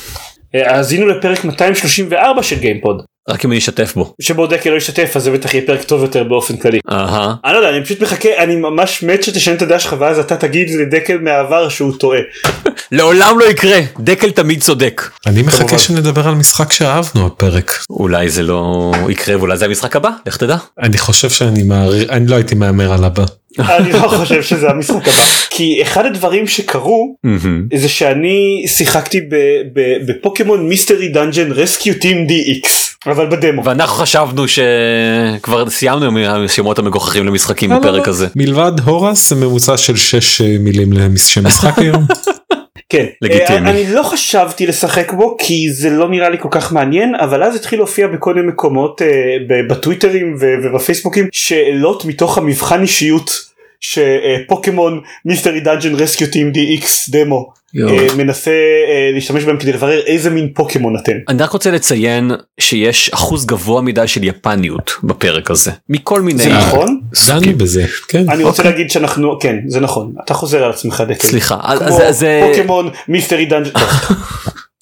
אה, האזינו לפרק 234 של גיימפוד רק אם אני אשתף בו. שבו דקל לא ישתף אז זה בטח יהיה פרק טוב יותר באופן כללי. אהה. אני לא יודע אני פשוט מחכה אני ממש מת שתשנה את הדעה שלך ואז אתה תגיד לדקל מהעבר שהוא טועה. [laughs] לעולם לא יקרה דקל תמיד צודק. אני מחכה כמובן. שנדבר על משחק שאהבנו הפרק. אולי זה לא יקרה ואולי זה המשחק הבא לך תדע. אני חושב שאני מעריך, אני לא הייתי מהמר על הבא. [laughs] אני לא [laughs] חושב שזה המשחק הבא כי אחד הדברים שקרו. זה שאני שיחקתי ב- ב- ב Pokémon Mystery Dungeon Rescue Team DX אבל בדמו. ואנחנו חשבנו שכבר סיימנו עם השמות המגוחכים למשחקים לא, לא, בפרק לא. הזה. מלבד Horace ממוצע של 6 מילים לשם משחק היום. [laughs] כן, לגיטימי. אה, אני לא חשבתי לשחק בו כי זה לא נראה לי כל כך מעניין אבל אז התחיל להופיע בכל מיני מקומות אה, ב- בטוויטרים ובפייסבוקים שאלות מתוך המבחן אישיות ש Pokémon Mystery Dungeon Rescue Team DX דמו אה, מנסה אה, להשתמש בהם כדי לברר איזה מין פוקימון אתם. אני רק רוצה לציין שיש אחוז גבוה מדי של יפניות בפרק הזה מכל מיני זה נכון? דנו בזה, כן. אני רוצה אוקיי. להגיד שאנחנו כן זה נכון אתה חוזר על עצמך דקל. סליחה זה- זה Pokémon Mystery Dungeon. [laughs]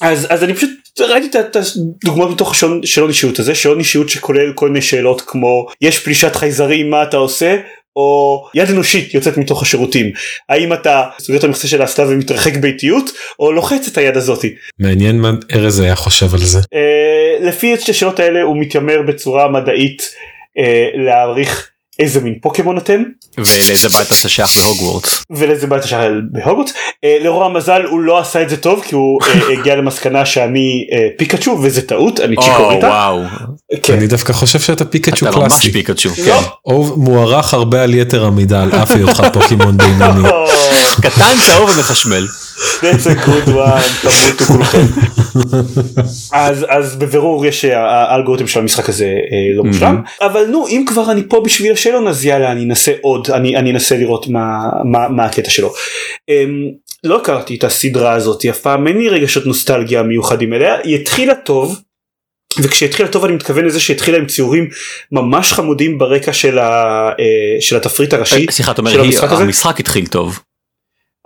אז אז אני פשוט ראיתי את הדוגמאות מתוך השעון שאלון אישיות הזה שאלון אישיות שכולל כל מיני שאלות כמו יש פלישת חייזרים מה אתה עושה או יד אנושית יוצאת מתוך השירותים האם אתה סוגר את המכסה של האסלה ומתרחק באיטיות או לוחץ את היד הזאתי. מעניין מה ארז היה חושב על זה. אה, לפי השאלות האלה הוא מתיימר בצורה מדעית אה, להעריך איזה מין פוקימון אתם ולאיזה בית אתה שייך בהוגוורטס. ולאיזה בית השחר בהוגוטס. אה, לרוע המזל הוא לא עשה את זה טוב כי הוא אה, [laughs] הגיע למסקנה שאני אה, פיקאצ'ו וזה טעות אני או צ'יקוריטה. וואו כן. אני דווקא חושב שאתה פיקצ'ו אתה ממש קלאסי. פיקאצ'ו. לא. כן. או מוערך הרבה על יתר המידה על אף היותך פוקימון [laughs] בינוני. [laughs] קטן צהוב ומחשמל. That's a good one, תמותו כולכם. אז אז בבירור יש אה, האלגוריתם של המשחק הזה אה, לא מושלם אבל נו אם כבר אני פה בשביל השאלון אז יאללה אני אנסה עוד אני אני אנסה לראות מה מה מה הקטע שלו. אמ, לא הכרתי את הסדרה הזאת אף פעם אין לי רגשות נוסטלגיה מיוחדים אליה היא התחילה טוב. וכשהתחילה טוב אני מתכוון לזה שהתחילה עם ציורים ממש חמודים ברקע של, ה, אה, של התפריט הראשי. סליחה אתה אומר? המשחק התחיל טוב.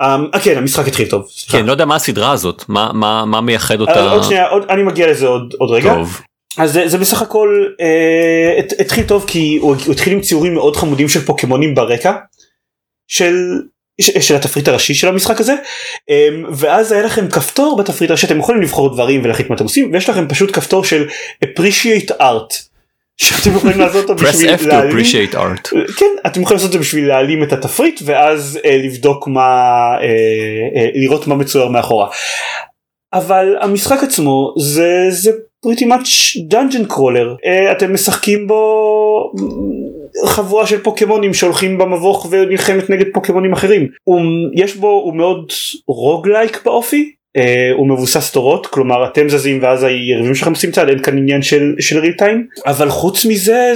אה, כן המשחק התחיל טוב. סליחה. כן לא יודע מה הסדרה הזאת מה מה מה מייחד אה, אותה עוד שנייה עוד, אני מגיע לזה עוד, עוד רגע. טוב. אז זה, זה בסך הכל אה, הת, התחיל טוב כי הוא, הוא התחיל עם ציורים מאוד חמודים של פוקימונים ברקע של, של התפריט הראשי של המשחק הזה אה, ואז היה לכם כפתור בתפריט הראשי אתם יכולים לבחור דברים ולהחליט מה אתם עושים ויש לכם פשוט כפתור של appreciate art שאתם יכולים לעשות אותו press בשביל F to להעלים appreciate art. כן אתם יכולים לעשות את זה בשביל להעלים את התפריט ואז אה, לבדוק מה אה, אה, לראות מה מצויר מאחורה. אבל המשחק עצמו זה זה pretty much dungeon crawler אה, אתם משחקים בו אה, חבורה של פוקימונים שהולכים במבוך ונלחמת נגד פוקימונים אחרים הוא, יש בו הוא מאוד רוגלייק באופי הוא מבוסס תורות כלומר אתם זזים ואז היריבים שלכם עושים צעד אין כאן עניין של של ריל טיים אבל חוץ מזה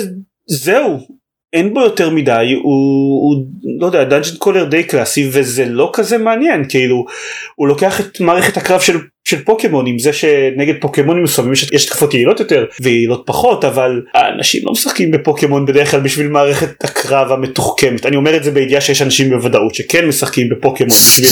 זהו. אין בו יותר מדי הוא, הוא לא יודע dungeon crawler די קלאסי וזה לא כזה מעניין כאילו הוא לוקח את מערכת הקרב של, של פוקימונים זה שנגד פוקימונים מסוימים יש, יש תקפות יעילות יותר ויעילות פחות אבל האנשים לא משחקים בפוקימון בדרך כלל בשביל מערכת הקרב המתוחכמת אני אומר את זה בידיעה שיש אנשים בוודאות שכן משחקים בפוקימון בשביל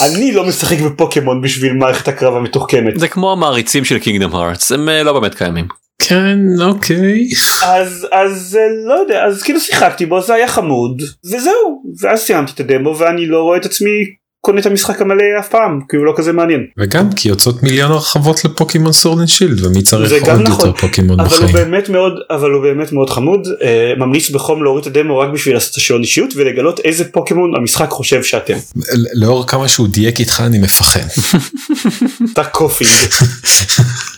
אני לא משחק בפוקימון בשביל מערכת הקרב המתוחכמת זה כמו המעריצים של Kingdom Hearts הם אה, לא באמת קיימים. כן, אוקיי. אז אז אה, לא יודע אז כאילו שיחקתי בו זה היה חמוד וזהו ואז סיימתי את הדמו ואני לא רואה את עצמי קונה את המשחק המלא אף פעם כי הוא לא כזה מעניין וגם כי יוצאות מיליון הרחבות ל Pokemon Sword and Shield ומי צריך עוד נכון, יותר פוקימון אבל הוא בחיים. באמת מאוד אבל הוא באמת מאוד חמוד אה, ממליץ בחום להוריד את הדמו רק בשביל לעשות את השאלון אישיות ולגלות איזה פוקימון המשחק חושב שאתם. לאור כמה שהוא דייק איתך אני מפחד. אתה קופינג.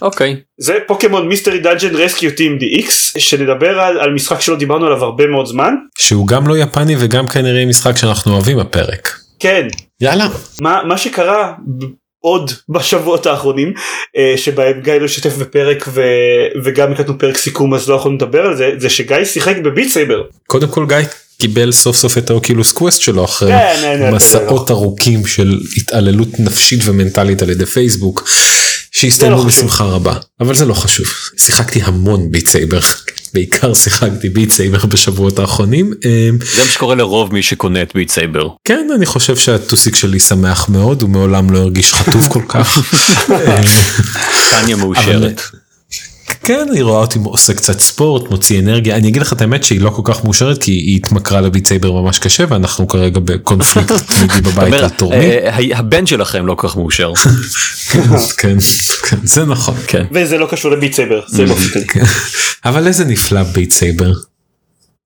אוקיי. זה Pokemon Mystery Dungeon Rescue Team DX שנדבר על, על משחק שלא דיברנו עליו הרבה מאוד זמן. שהוא גם לא יפני וגם כנראה משחק שאנחנו אוהבים הפרק. כן יאללה. מה, מה שקרה עוד בשבועות האחרונים אה, שבהם גיא לא השתתף בפרק ו, וגם הקלטנו פרק סיכום אז לא יכולנו לדבר על זה זה שגיא שיחק ב Beat Saber. קודם כל גיא קיבל סוף סוף את ה Oculus Quest שלו אחרי כן, כן, כן, מסעות ארוכים של התעללות נפשית ומנטלית על ידי פייסבוק שהסתיימו לא. בשמחה רבה אבל זה לא חשוב שיחקתי המון Beat Saber בעיקר שיחקתי Beat Saber בשבועות האחרונים אה, זה מה שקורה לרוב מי שקונה את Beat Saber. כן אני חושב שהטוסיק שלי שמח מאוד הוא מעולם לא הרגיש חטוב כל כך. [laughs] אה, טניה מאושרת. כן אני רואה אותי עושה קצת ספורט מוציא אנרגיה אני אגיד לך את האמת שהיא לא כל כך מאושרת כי היא התמכרה ל Beat Saber ממש קשה ואנחנו כרגע בקונפליקט [laughs] תמידי בבית אומר, על תורים. אה, ה- הבן שלכם לא כל כך מאושר. [laughs] כן, כן, זה נכון. כן. וזה לא קשור ל Beat Saber זה באופן כללי. [laughs] כן. אבל איזה נפלא Beat Saber.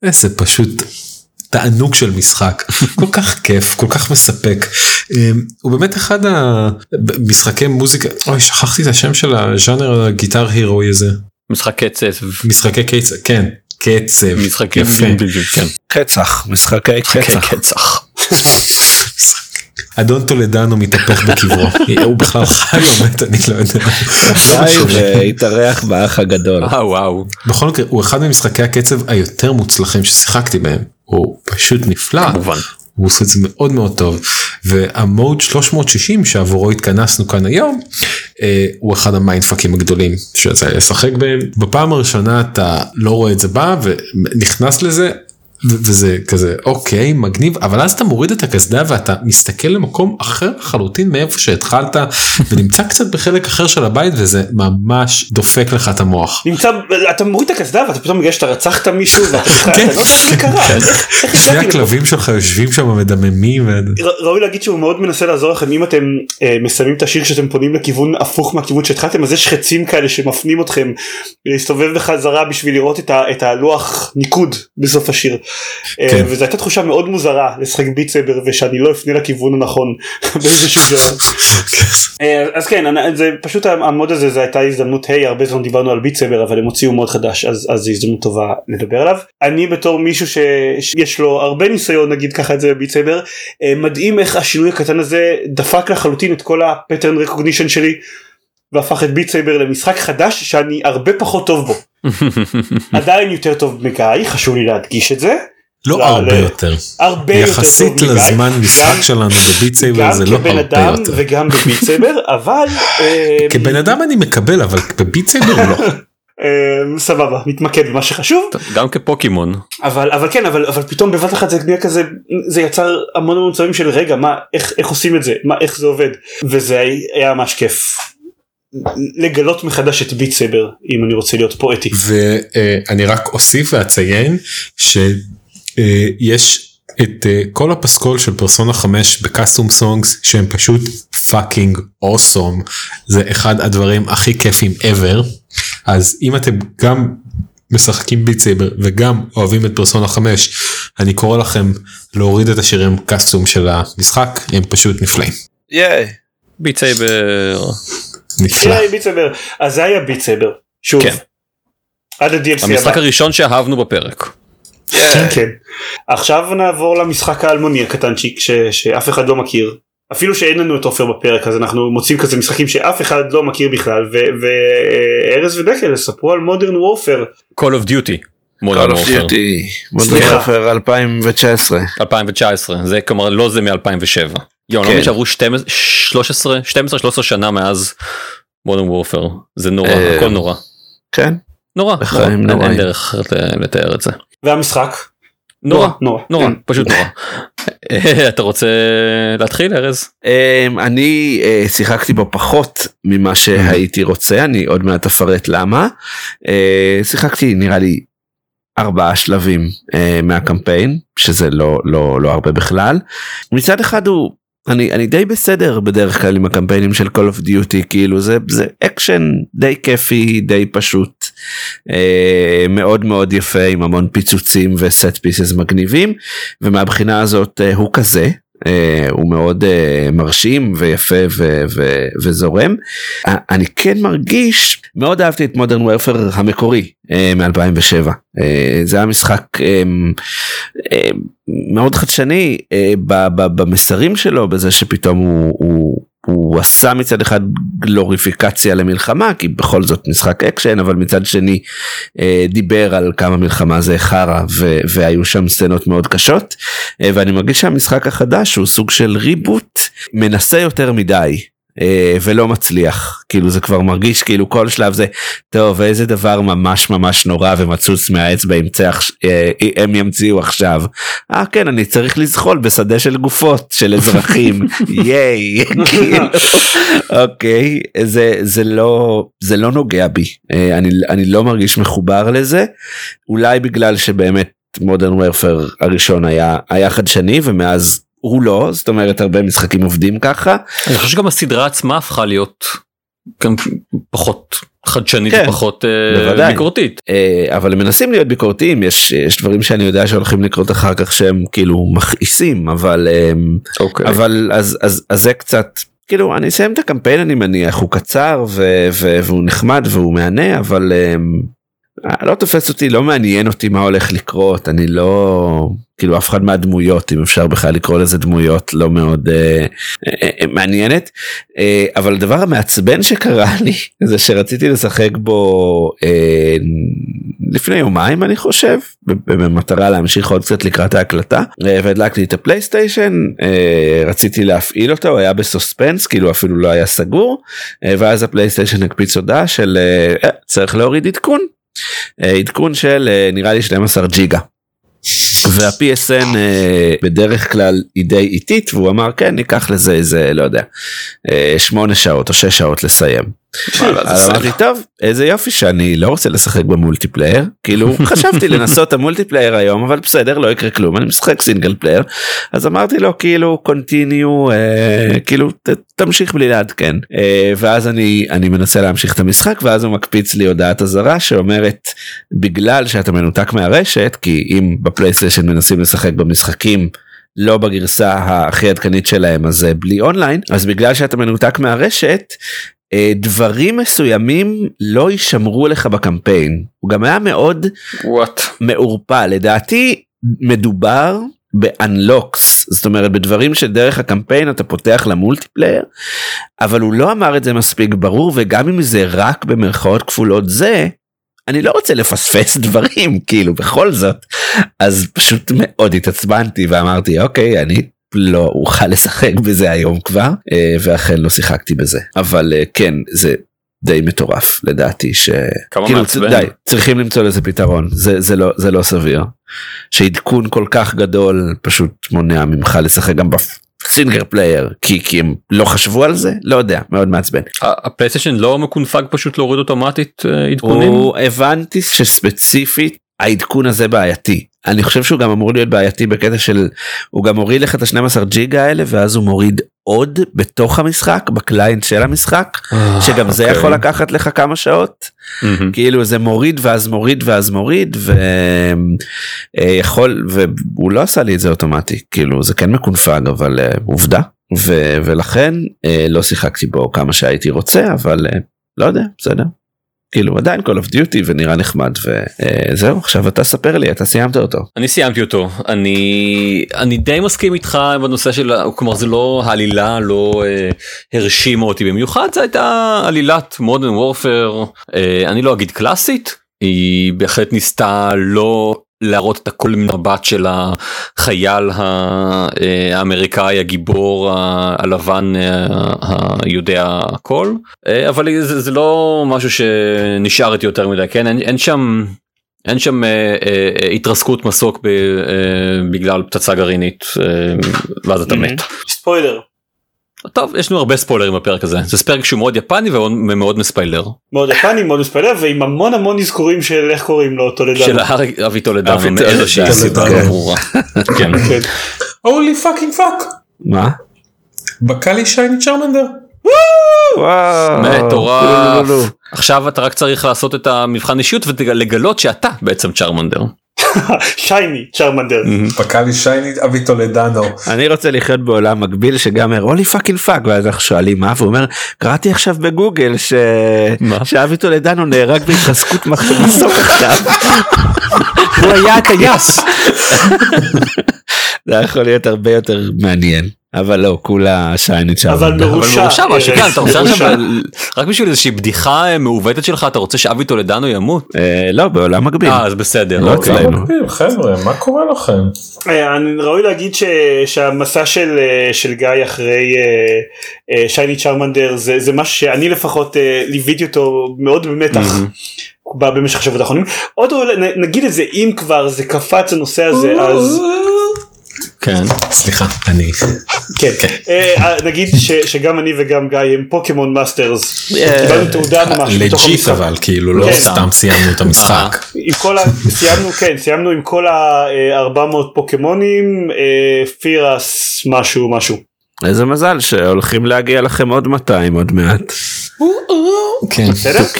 איזה פשוט תענוג של משחק [laughs] כל כך כיף כל כך מספק אמ, הוא באמת אחד המשחקי מוזיקה אוי שכחתי את השם של הז'אנר ה Guitar Hero אי הזה משחק קצב. משחקי קצב כן קצב משחק יפה כן. קצח משחקי משחקי קצח. [laughs] אדון טולדנו מתהפך בקברו [laughs] הוא בכלל חי או מת אני לא יודע. חי. והתארח באח הגדול. אה וואו. בכל מקרה הוא אחד ממשחקי הקצב היותר מוצלחים ששיחקתי בהם הוא פשוט נפלא. כמובן. הוא עושה את זה מאוד מאוד טוב והמוד 360 שעבורו התכנסנו כאן היום אה, הוא אחד המיינדפאקים הגדולים שיצא לשחק בהם בפעם הראשונה אתה לא רואה את זה בא ונכנס לזה. וזה כזה אוקיי מגניב אבל אז אתה מוריד את הקסדה ואתה מסתכל למקום אחר לחלוטין מאיפה שהתחלת [laughs] ונמצא קצת בחלק אחר של הבית וזה ממש דופק לך את המוח. נמצא אתה מוריד את הקסדה ואתה פתאום מגלה שאתה רצחת מישהו ואתה [laughs] בכלל כן, לא יודע זה קרה. כן. שני? הכלבים שלך יושבים שם מדממים. ראוי להגיד שהוא מאוד מנסה לעזור לכם אם אתם אה, מסיימים את השיר כשאתם פונים לכיוון הפוך מהכיוון שהתחלתם אז יש חצים כאלה שמפנים אתכם להסתובב בחזרה בשביל לראות את הלוח ניקוד בסוף השיר. אה, כן. וזו הייתה תחושה מאוד מוזרה לשחק Beat Saber ושאני לא אפנה לכיוון הנכון [laughs] באיזשהו שלב. [laughs] אה, אז כן זה פשוט ה mode הזה זה הייתה הזדמנות היי הרבה זמן דיברנו על Beat Saber אבל הם הוציאו mode חדש אז אז זו הזדמנות טובה לדבר עליו אני בתור מישהו ש- שיש לו הרבה ניסיון נגיד ככה את זה ב Beat Saber אה, מדהים איך השינוי הקטן הזה דפק לחלוטין את כל ה pattern recognition שלי והפך את Beat Saber למשחק חדש שאני הרבה פחות טוב בו [laughs] עדיין יותר טוב מגיא חשוב לי להדגיש את זה לא לא, הרבה לא. יותר. הרבה יותר טוב יחסית מגיא. לזמן גם- משחק שלנו ב Beat Saber גם זה לא כבן הרבה אדם יותר. וגם ב Beat [laughs] Saber אבל אה, כבן אדם אני מקבל אבל ב Beat Saber לא. [laughs] אה, סבבה מתמקד במה שחשוב גם כפוקימון. אבל אבל כן אבל אבל פתאום בבת אחת זה נהיה כזה זה יצר המון המון מצבים של רגע מה איך איך עושים את זה מה איך זה עובד וזה היה ממש כיף לגלות מחדש את Beat Saber אם אני רוצה להיות פואטי ואני רק אוסיף ואציין שיש את אה, כל הפסקול של פרסונה 5 ב custom songs שהם פשוט fucking awesome זה אחד הדברים הכי כיפים ever אז אם אתם גם משחקים Beat Saber וגם אוהבים את פרסונה 5 אני קורא לכם להוריד את השירים custom של המשחק הם פשוט נפלאים. ייי. ביט סייבר. נפלא. אז זה היה Beat Saber שוב כן. עד ה-DLC המשחק הבא הראשון שאהבנו בפרק. כן כן עכשיו נעבור למשחק האלמוני הקטנצ'יק ש- שאף אחד לא מכיר אפילו שאין לנו את עופר בפרק אז אנחנו מוצאים כזה משחקים שאף אחד לא מכיר בכלל וארז ודקל ספרו על Modern Warfare Call of Duty. Call Modern of Warfare. סליחה. Warfare 2019. 2019 זה כלומר לא זה מ2007. יואו, אני לא כן. מבין שעברו 12 13 12 13 שנה מאז Modern Warfare זה נורא אה, הכל נורא. כן. נורא. בחיים נורא, אין- אין. דרך אחרת ל- לתאר את זה. והמשחק נורא. נורא נורא. כן. פשוט נורא. אתה רוצה להתחיל ארז? Um, אני שיחקתי בו פחות ממה שהייתי רוצה אני עוד מעט אפרט למה שיחקתי נראה לי ארבעה שלבים uh, מהקמפיין שזה לא לא לא הרבה בכלל מצד אחד הוא אני אני די בסדר בדרך כלל עם הקמפיינים של Call of Duty כאילו זה זה אקשן די כיפי די פשוט uh, מאוד מאוד יפה עם המון פיצוצים ו set pieces מגניבים ומהבחינה הזאת uh, הוא כזה אה, הוא מאוד אה, מרשים ויפה ו- ו- וזורם. אה, אני כן מרגיש מאוד אהבתי את Modern Warfare המקורי אה, מ-2007 זה היה משחק אה, אה, מאוד חדשני אה, ב- ב- במסרים שלו בזה שפתאום הוא, הוא, הוא עשה מצד אחד גלוריפיקציה למלחמה כי בכל זאת משחק אקשן אבל מצד שני אה, דיבר על כמה מלחמה זה חרא והיו שם סצנות מאוד קשות אה, ואני מרגיש שהמשחק החדש הוא סוג של reboot מנסה יותר מדי. אה, ולא מצליח. כאילו זה כבר מרגיש כאילו כל שלב זה טוב איזה דבר ממש ממש נורא ומצוץ מהאצבע ימצא אה, הם ימציאו עכשיו. אה כן אני צריך לזחול בשדה של גופות של אזרחים. [laughs] ייי כאילו, אוקיי זה זה לא זה לא נוגע בי. אה, אני אני לא מרגיש מחובר לזה. אולי בגלל שבאמת מודרן ורפר הראשון היה היה חדשני ומאז הוא לא זאת אומרת הרבה משחקים עובדים ככה אני חושב שגם הסדרה עצמה הפכה להיות גם פחות חדשנית כן, ופחות אה, בוודאי. ביקורתית. אה, אבל הם מנסים להיות ביקורתיים יש יש דברים שאני יודע שהולכים לקרות אחר כך שהם כאילו מכעיסים אבל אמ, אוקיי. אבל אז אז אז זה קצת כאילו אני אסיים את הקמפיין אני מניח הוא קצר ו, ו, והוא נחמד והוא מהנה אבל um, לא תופס אותי לא מעניין אותי מה הולך לקרות אני לא כאילו אף אחד מהדמויות אם אפשר בכלל לקרוא לזה דמויות לא מאוד uh, uh, מעניינת. uh, אבל הדבר המעצבן שקרה [laughs] לי זה שרציתי לשחק בו uh, לפני יומיים אני חושב במטרה להמשיך עוד קצת לקראת ההקלטה אה, והדלקתי את הפלייסטיישן אה, רציתי להפעיל אותו הוא היה בסוספנס כאילו אפילו לא היה סגור אה, ואז הפלייסטיישן הקפיץ הודעה של אה, אה, צריך להוריד עדכון. אה, עדכון של אה, נראה לי 12 ג'יגה. וה-PSN אה, בדרך כלל היא די איטית והוא אמר כן ניקח לזה איזה לא יודע אה, שמונה שעות או שש שעות לסיים. אמרתי טוב איזה יופי שאני לא רוצה לשחק במולטיפלייר כאילו [laughs] חשבתי לנסות המולטיפלייר היום אבל בסדר לא יקרה כלום אני משחק סינגל פלייר אז אמרתי לו כאילו continue אה, כאילו תמשיך בלי לעדכן אה, ואז אני אני מנסה להמשיך את המשחק ואז הוא מקפיץ לי הודעת אזהרה שאומרת בגלל שאתה מנותק מהרשת כי אם בפלייסטיישן מנסים לשחק במשחקים. לא בגרסה הכי עדכנית שלהם אז בלי אונליין אז בגלל שאתה מנותק מהרשת דברים מסוימים לא יישמרו לך בקמפיין. הוא גם היה מאוד וואט. מעורפל. לדעתי מדובר ב unlocks זאת אומרת בדברים שדרך הקמפיין אתה פותח למולטיפלייר אבל הוא לא אמר את זה מספיק ברור וגם אם זה רק במרכאות כפולות זה אני לא רוצה לפספס [laughs] דברים כאילו בכל זאת. אז פשוט מאוד התעצבנתי ואמרתי אוקיי אני לא אוכל לשחק בזה היום כבר אה, ואכן לא שיחקתי בזה אבל אה, כן זה די מטורף לדעתי ש... כמה כאילו, מעצבן. די, צריכים למצוא לזה פתרון זה זה לא זה לא סביר שעדכון כל כך גדול פשוט מונע ממך לשחק גם בסינגר פלייר כי כי הם לא חשבו על זה לא יודע מאוד מעצבן. הפלייסטיישן לא מקונפג פשוט להוריד אוטומטית אה, עדכונים? הוא הבנתי שספציפית העדכון הזה בעייתי אני חושב שהוא גם אמור להיות בעייתי בקטע של הוא גם מוריד לך את ה-12 ג'יגה האלה ואז הוא מוריד עוד בתוך המשחק בקליינט של המשחק אה, שגם זה אוקיי. יכול לקחת לך כמה שעות. כאילו זה מוריד ואז מוריד ואז מוריד ויכול והוא לא עשה לי את זה אוטומטי כאילו זה כן מקונפג אבל uh, עובדה ולכן לא שיחקתי בו כמה שהייתי רוצה אבל לא יודע בסדר. כאילו עדיין Call of Duty ונראה נחמד וזהו עכשיו אתה ספר לי אתה סיימת אותו. אני סיימתי אותו אני אני די מסכים איתך בנושא של כלומר זה לא העלילה לא אה, הרשימה אותי במיוחד זה הייתה עלילת מודרן וורפר אה, אני לא אגיד קלאסית היא בהחלט ניסתה לא להראות את הכל מבט של החייל אה, האמריקאי הגיבור הלבן אה, היודע הכל אה, אבל זה, זה לא משהו שנשאר איתי יותר מדי כן אין, אין שם אין שם אה, אה, אה, התרסקות מסוק ב, אה, בגלל פצצה גרעינית אה, ואז אתה מת. ספוילר. טוב יש לנו הרבה ספוילרים בפרק הזה זה פרק שהוא מאוד יפני ומאוד- מספיילר מאוד יפני מאוד מספיילר ועם המון המון אזכורים של איך קוראים לו אותו לדעתי. של אבי טולדנו מאיזושהי טולדנו, סיבה כן. לא ברורה. כן. כן. holy fucking fuck. מה? basically shiny צ'רמנדר. מטורף. לא, לא, לא. עכשיו אתה רק צריך לעשות את המבחן אישיות ולגלות שאתה בעצם צ'רמנדר. shiny צ'רמנדר. basically shiny אבי טולדנו. אני רוצה לחיות בעולם מקביל שגם אומר holy fucking fuck ואז אנחנו שואלים מה והוא אומר קראתי עכשיו בגוגל ש... שאבי טולדנו נהרג בהתרסקות מח- מסוק עכשיו. הוא היה הטייס. [laughs] זה יכול להיות הרבה יותר מעניין אבל לא, כולה שיינית שם. אבל אבל מרושע. מרושע משהו, ארז, כן, אתה רוצה. עכשיו, רק בשביל איזושהי בדיחה אה, מעוותת שלך אתה רוצה שאבי טולדנו ימות? אה, לא, בעולם מקביל. אה אז בסדר, לא אוקיי. אצלנו. מקביל, חבר'ה מה קורה לכם? אה, אני ראוי להגיד ש, שהמסע של, אה, של גיא אחרי אה, אה, שייני צ'רמנדר זה, זה משהו שאני לפחות אה, ליוויתי אותו מאוד במתח במשך השבועות האחרונים. עוד נגיד את זה אם כבר זה קפץ הנושא הזה אז כן. סליחה אני כן אה, אה, נגיד ש, שגם אני וגם גיא הם פוקימון masters אה, קיבלנו תעודה ממש בתוך legit המשחק. אבל כאילו לא כן. סתם סיימנו את המשחק. עם כל ה... סיימנו כן סיימנו עם כל ה-400 פוקימונים פירס משהו משהו. איזה מזל שהולכים להגיע לכם עוד 200 עוד מעט. כן. בסדר? אנחנו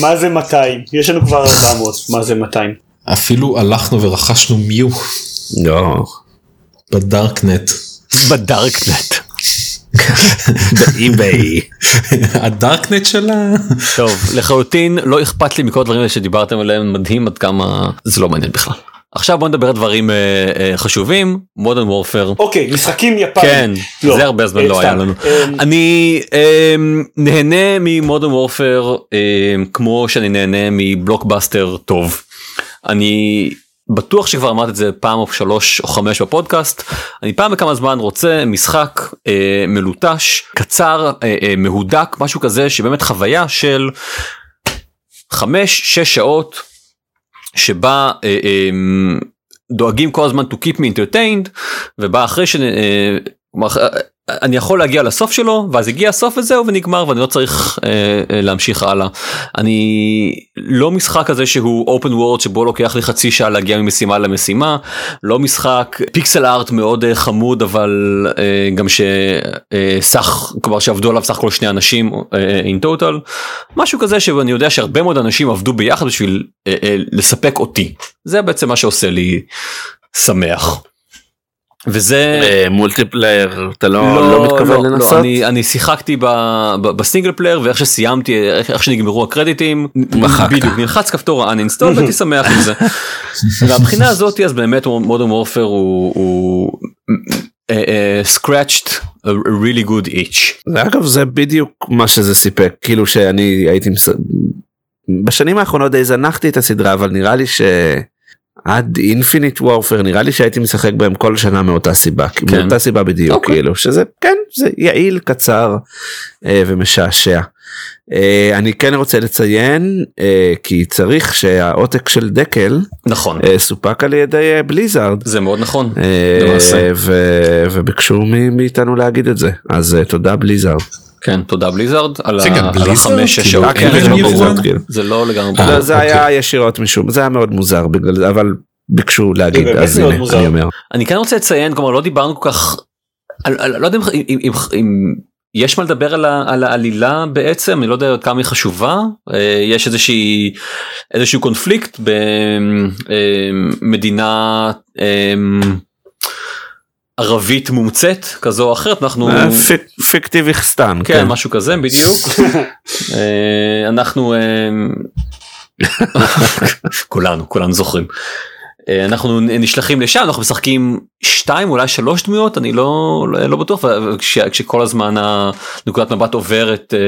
מה זה 200 יש לנו כבר 400 מה זה 200 אפילו הלכנו ורכשנו מיו לא. ב darknet. ב darknet. [laughs] באי-ביי. הדארקנט שלה. טוב, לחלוטין לא אכפת לי מכל הדברים האלה שדיברתם עליהם, מדהים עד כמה זה לא מעניין בכלל. עכשיו בוא נדבר על דברים אה, אה, חשובים, מודרן וורפייר. אוקיי משחקים יפנים. כן, לא, זה הרבה זמן אה, לא היה. לנו. אני אה, נהנה ממודרן וורפייר אה, כמו שאני נהנה מבלוקבאסטר טוב. אני בטוח שכבר אמרתי את זה פעם או שלוש או חמש בפודקאסט. אני פעם בכמה זמן רוצה משחק אה, מלוטש, קצר, אה, אה, מהודק, משהו כזה שבאמת חוויה של חמש, שש שעות שבה אה, אה, דואגים כל הזמן to keep me entertained ובה אחרי ש... אה, כלומר, אה, אני יכול להגיע לסוף שלו ואז הגיע הסוף וזהו ונגמר ואני לא צריך אה, אה, להמשיך הלאה. אני לא משחק כזה שהוא open world שבו לוקח לי חצי שעה להגיע ממשימה למשימה לא משחק פיקסל ארט מאוד אה, חמוד אבל אה, גם שסך כלומר שעבדו עליו סך הכל שני אנשים אה, in total משהו כזה שאני יודע שהרבה מאוד אנשים עבדו ביחד בשביל אה, אה, לספק אותי זה בעצם מה שעושה לי שמח. וזה מולטיפלייר אתה לא לא מתכוון לנסות? אני, אני שיחקתי ב, ב, בסינגל פלייר ואיך שסיימתי איך, איך שנגמרו הקרדיטים מחקת. בדיוק נלחץ כפתור uninstall והייתי שמח עם זה. [laughs] מהבחינה הזאת אז באמת מודרן וורפייר הוא, הוא uh, uh, scratched a really good itch. אגב זה בדיוק מה שזה סיפק כאילו שאני הייתי מס... בשנים האחרונות די זנחתי את הסדרה אבל נראה לי שעד אינפיניט וורפייר נראה לי שהייתי משחק בהם כל שנה מאותה סיבה כן. מאותה סיבה בדיוק אוקיי. כאילו שזה כן זה יעיל קצר אה, ומשעשע. אה, אני כן רוצה לציין אה, כי צריך שהעותק של דקל נכון אה, סופק על ידי אה, בליזארד. זה מאוד נכון. אה, למעשה. ו- וביקשו מאיתנו להגיד את זה אז אה, תודה בליזארד. כן תודה בליזארד על, זה על בליזארד? החמש שש כאילו, שעות. אה, כן, זה לא כאילו. זה לא לגמרי. אה, לא, זה אוקיי. היה ישירות משום זה היה מאוד מוזר בגלל זה אבל ביקשו להגיד אז הנה. אני אומר אני כן רוצה לציין כלומר לא דיברנו כל כך לא יודע אם, יש מה לדבר על, ה, על העלילה בעצם אני לא יודע כמה היא חשובה אה, יש איזושהי איזשהו קונפליקט במדינה ערבית מומצאת כזו או אחרת אנחנו אה, פיק- פיקטיביכסטן כן כן. משהו כזה בדיוק. [laughs] אה, אנחנו אה, [laughs] כולנו כולנו זוכרים אנחנו נשלחים לשם אנחנו משחקים שתיים אולי שלוש דמויות אני לא לא, לא בטוח וכש, כשכל הזמן הנקודת מבט עוברת אה,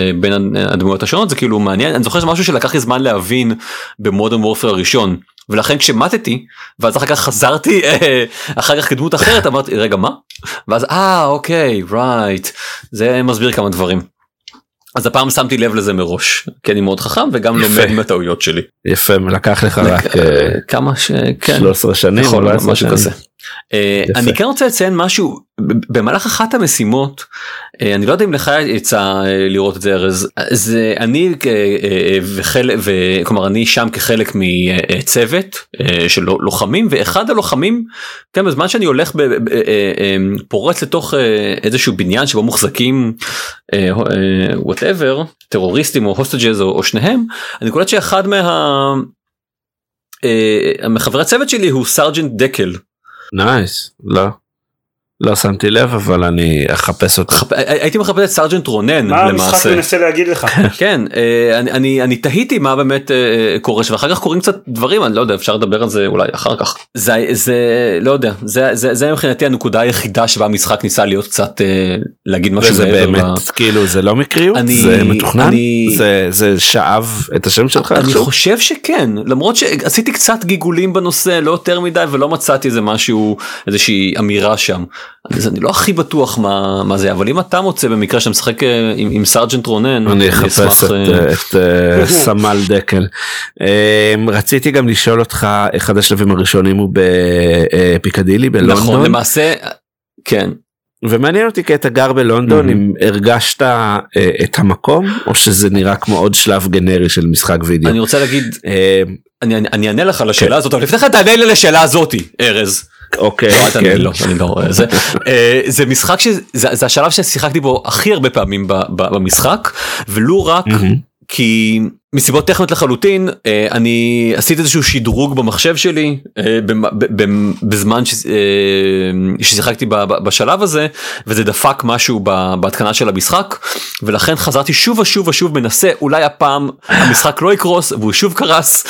אה, בין הדמויות השונות זה כאילו מעניין אני זוכר משהו שלקח לי זמן להבין במודרן וורפר הראשון ולכן כשמטתי ואז אחר כך חזרתי אה, אחר כך כדמות אחרת אמרתי רגע מה ואז אה אוקיי רייט זה מסביר כמה דברים. אז הפעם שמתי לב לזה מראש כי אני מאוד חכם וגם יפה. לומד מהטעויות שלי. יפה לקח לך רק אה, כמה שכן 13 שנים 14 משהו. כזה. אה, יפה. אני כן רוצה לציין משהו במהלך אחת המשימות אה, אני לא יודע אם לך יצא אה, לראות את זה ארז זה אני וחלק וכלומר אני שם כחלק מצוות של לו- לוחמים ואחד הלוחמים כן בזמן שאני הולך פורץ לתוך איזשהו בניין שבו מוחזקים whatever טרוריסטים או hostages או, או שניהם אני קולט שאחד מה. מחברי הצוות שלי הוא sergeant דקל nice לא לא שמתי לב אבל אני אחפש אותו. חפ- הייתי מחפש את sergeant רונן מה המשחק למעשה. מנסה להגיד לך? [laughs] כן, אה, אני, אני, אני תהיתי מה באמת אה, קורה שם, ואחר כך קורים קצת דברים, אני לא יודע, אפשר לדבר על זה אולי אחר כך. זה, זה לא יודע, זה, זה, זה מבחינתי הנקודה היחידה שבה המשחק ניסה להיות קצת, אה, להגיד משהו וזה מעבר באמת ל- כאילו זה לא מקריות אני- זה מתוכנן אני- זה זה שאב את השם שלך אני עכשיו? חושב שכן, למרות שעשיתי קצת גיגולים בנושא, לא יותר מדי, ולא מצאתי איזה משהו, איזושהי אמירה שם. אז אני לא הכי בטוח מה, מה זה, אבל אם אתה מוצא במקרה שאתה משחק אה, עם, עם סרג'נט רונן, אני אחפש אשמח, את, אה, אה, את [laughs] סמל דקל. אה, רציתי גם לשאול אותך אחד השלבים הראשונים הוא בפיקדילי נכון, בלונדון למעשה, כן. ומעניין אותי כי אתה גר בלונדון Mhm. אם הרגשת אה, את המקום או שזה נראה כמו עוד שלב גנרי של משחק וידאו. אני רוצה להגיד, אה, אני, אני, אני אענה לך על השאלה הזאת, אבל לפני כן תענה לי לשאלה הזאתי, ארז. אוקיי, לא, אל תענה כן. לי, לא, אני לא, זה, אה, זה משחק שזה זה השלב ששיחקתי בו הכי הרבה פעמים ב- ב- במשחק, ולו רק. כי מסיבות טכניות לחלוטין אה, אני עשיתי איזשהו שדרוג במחשב שלי אה, בזמן אה, ששיחקתי בשלב הזה וזה דפק משהו בהתקנה של המשחק ולכן חזרתי שוב ושוב ושוב מנסה אולי הפעם המשחק לא יקרוס והוא שוב קרס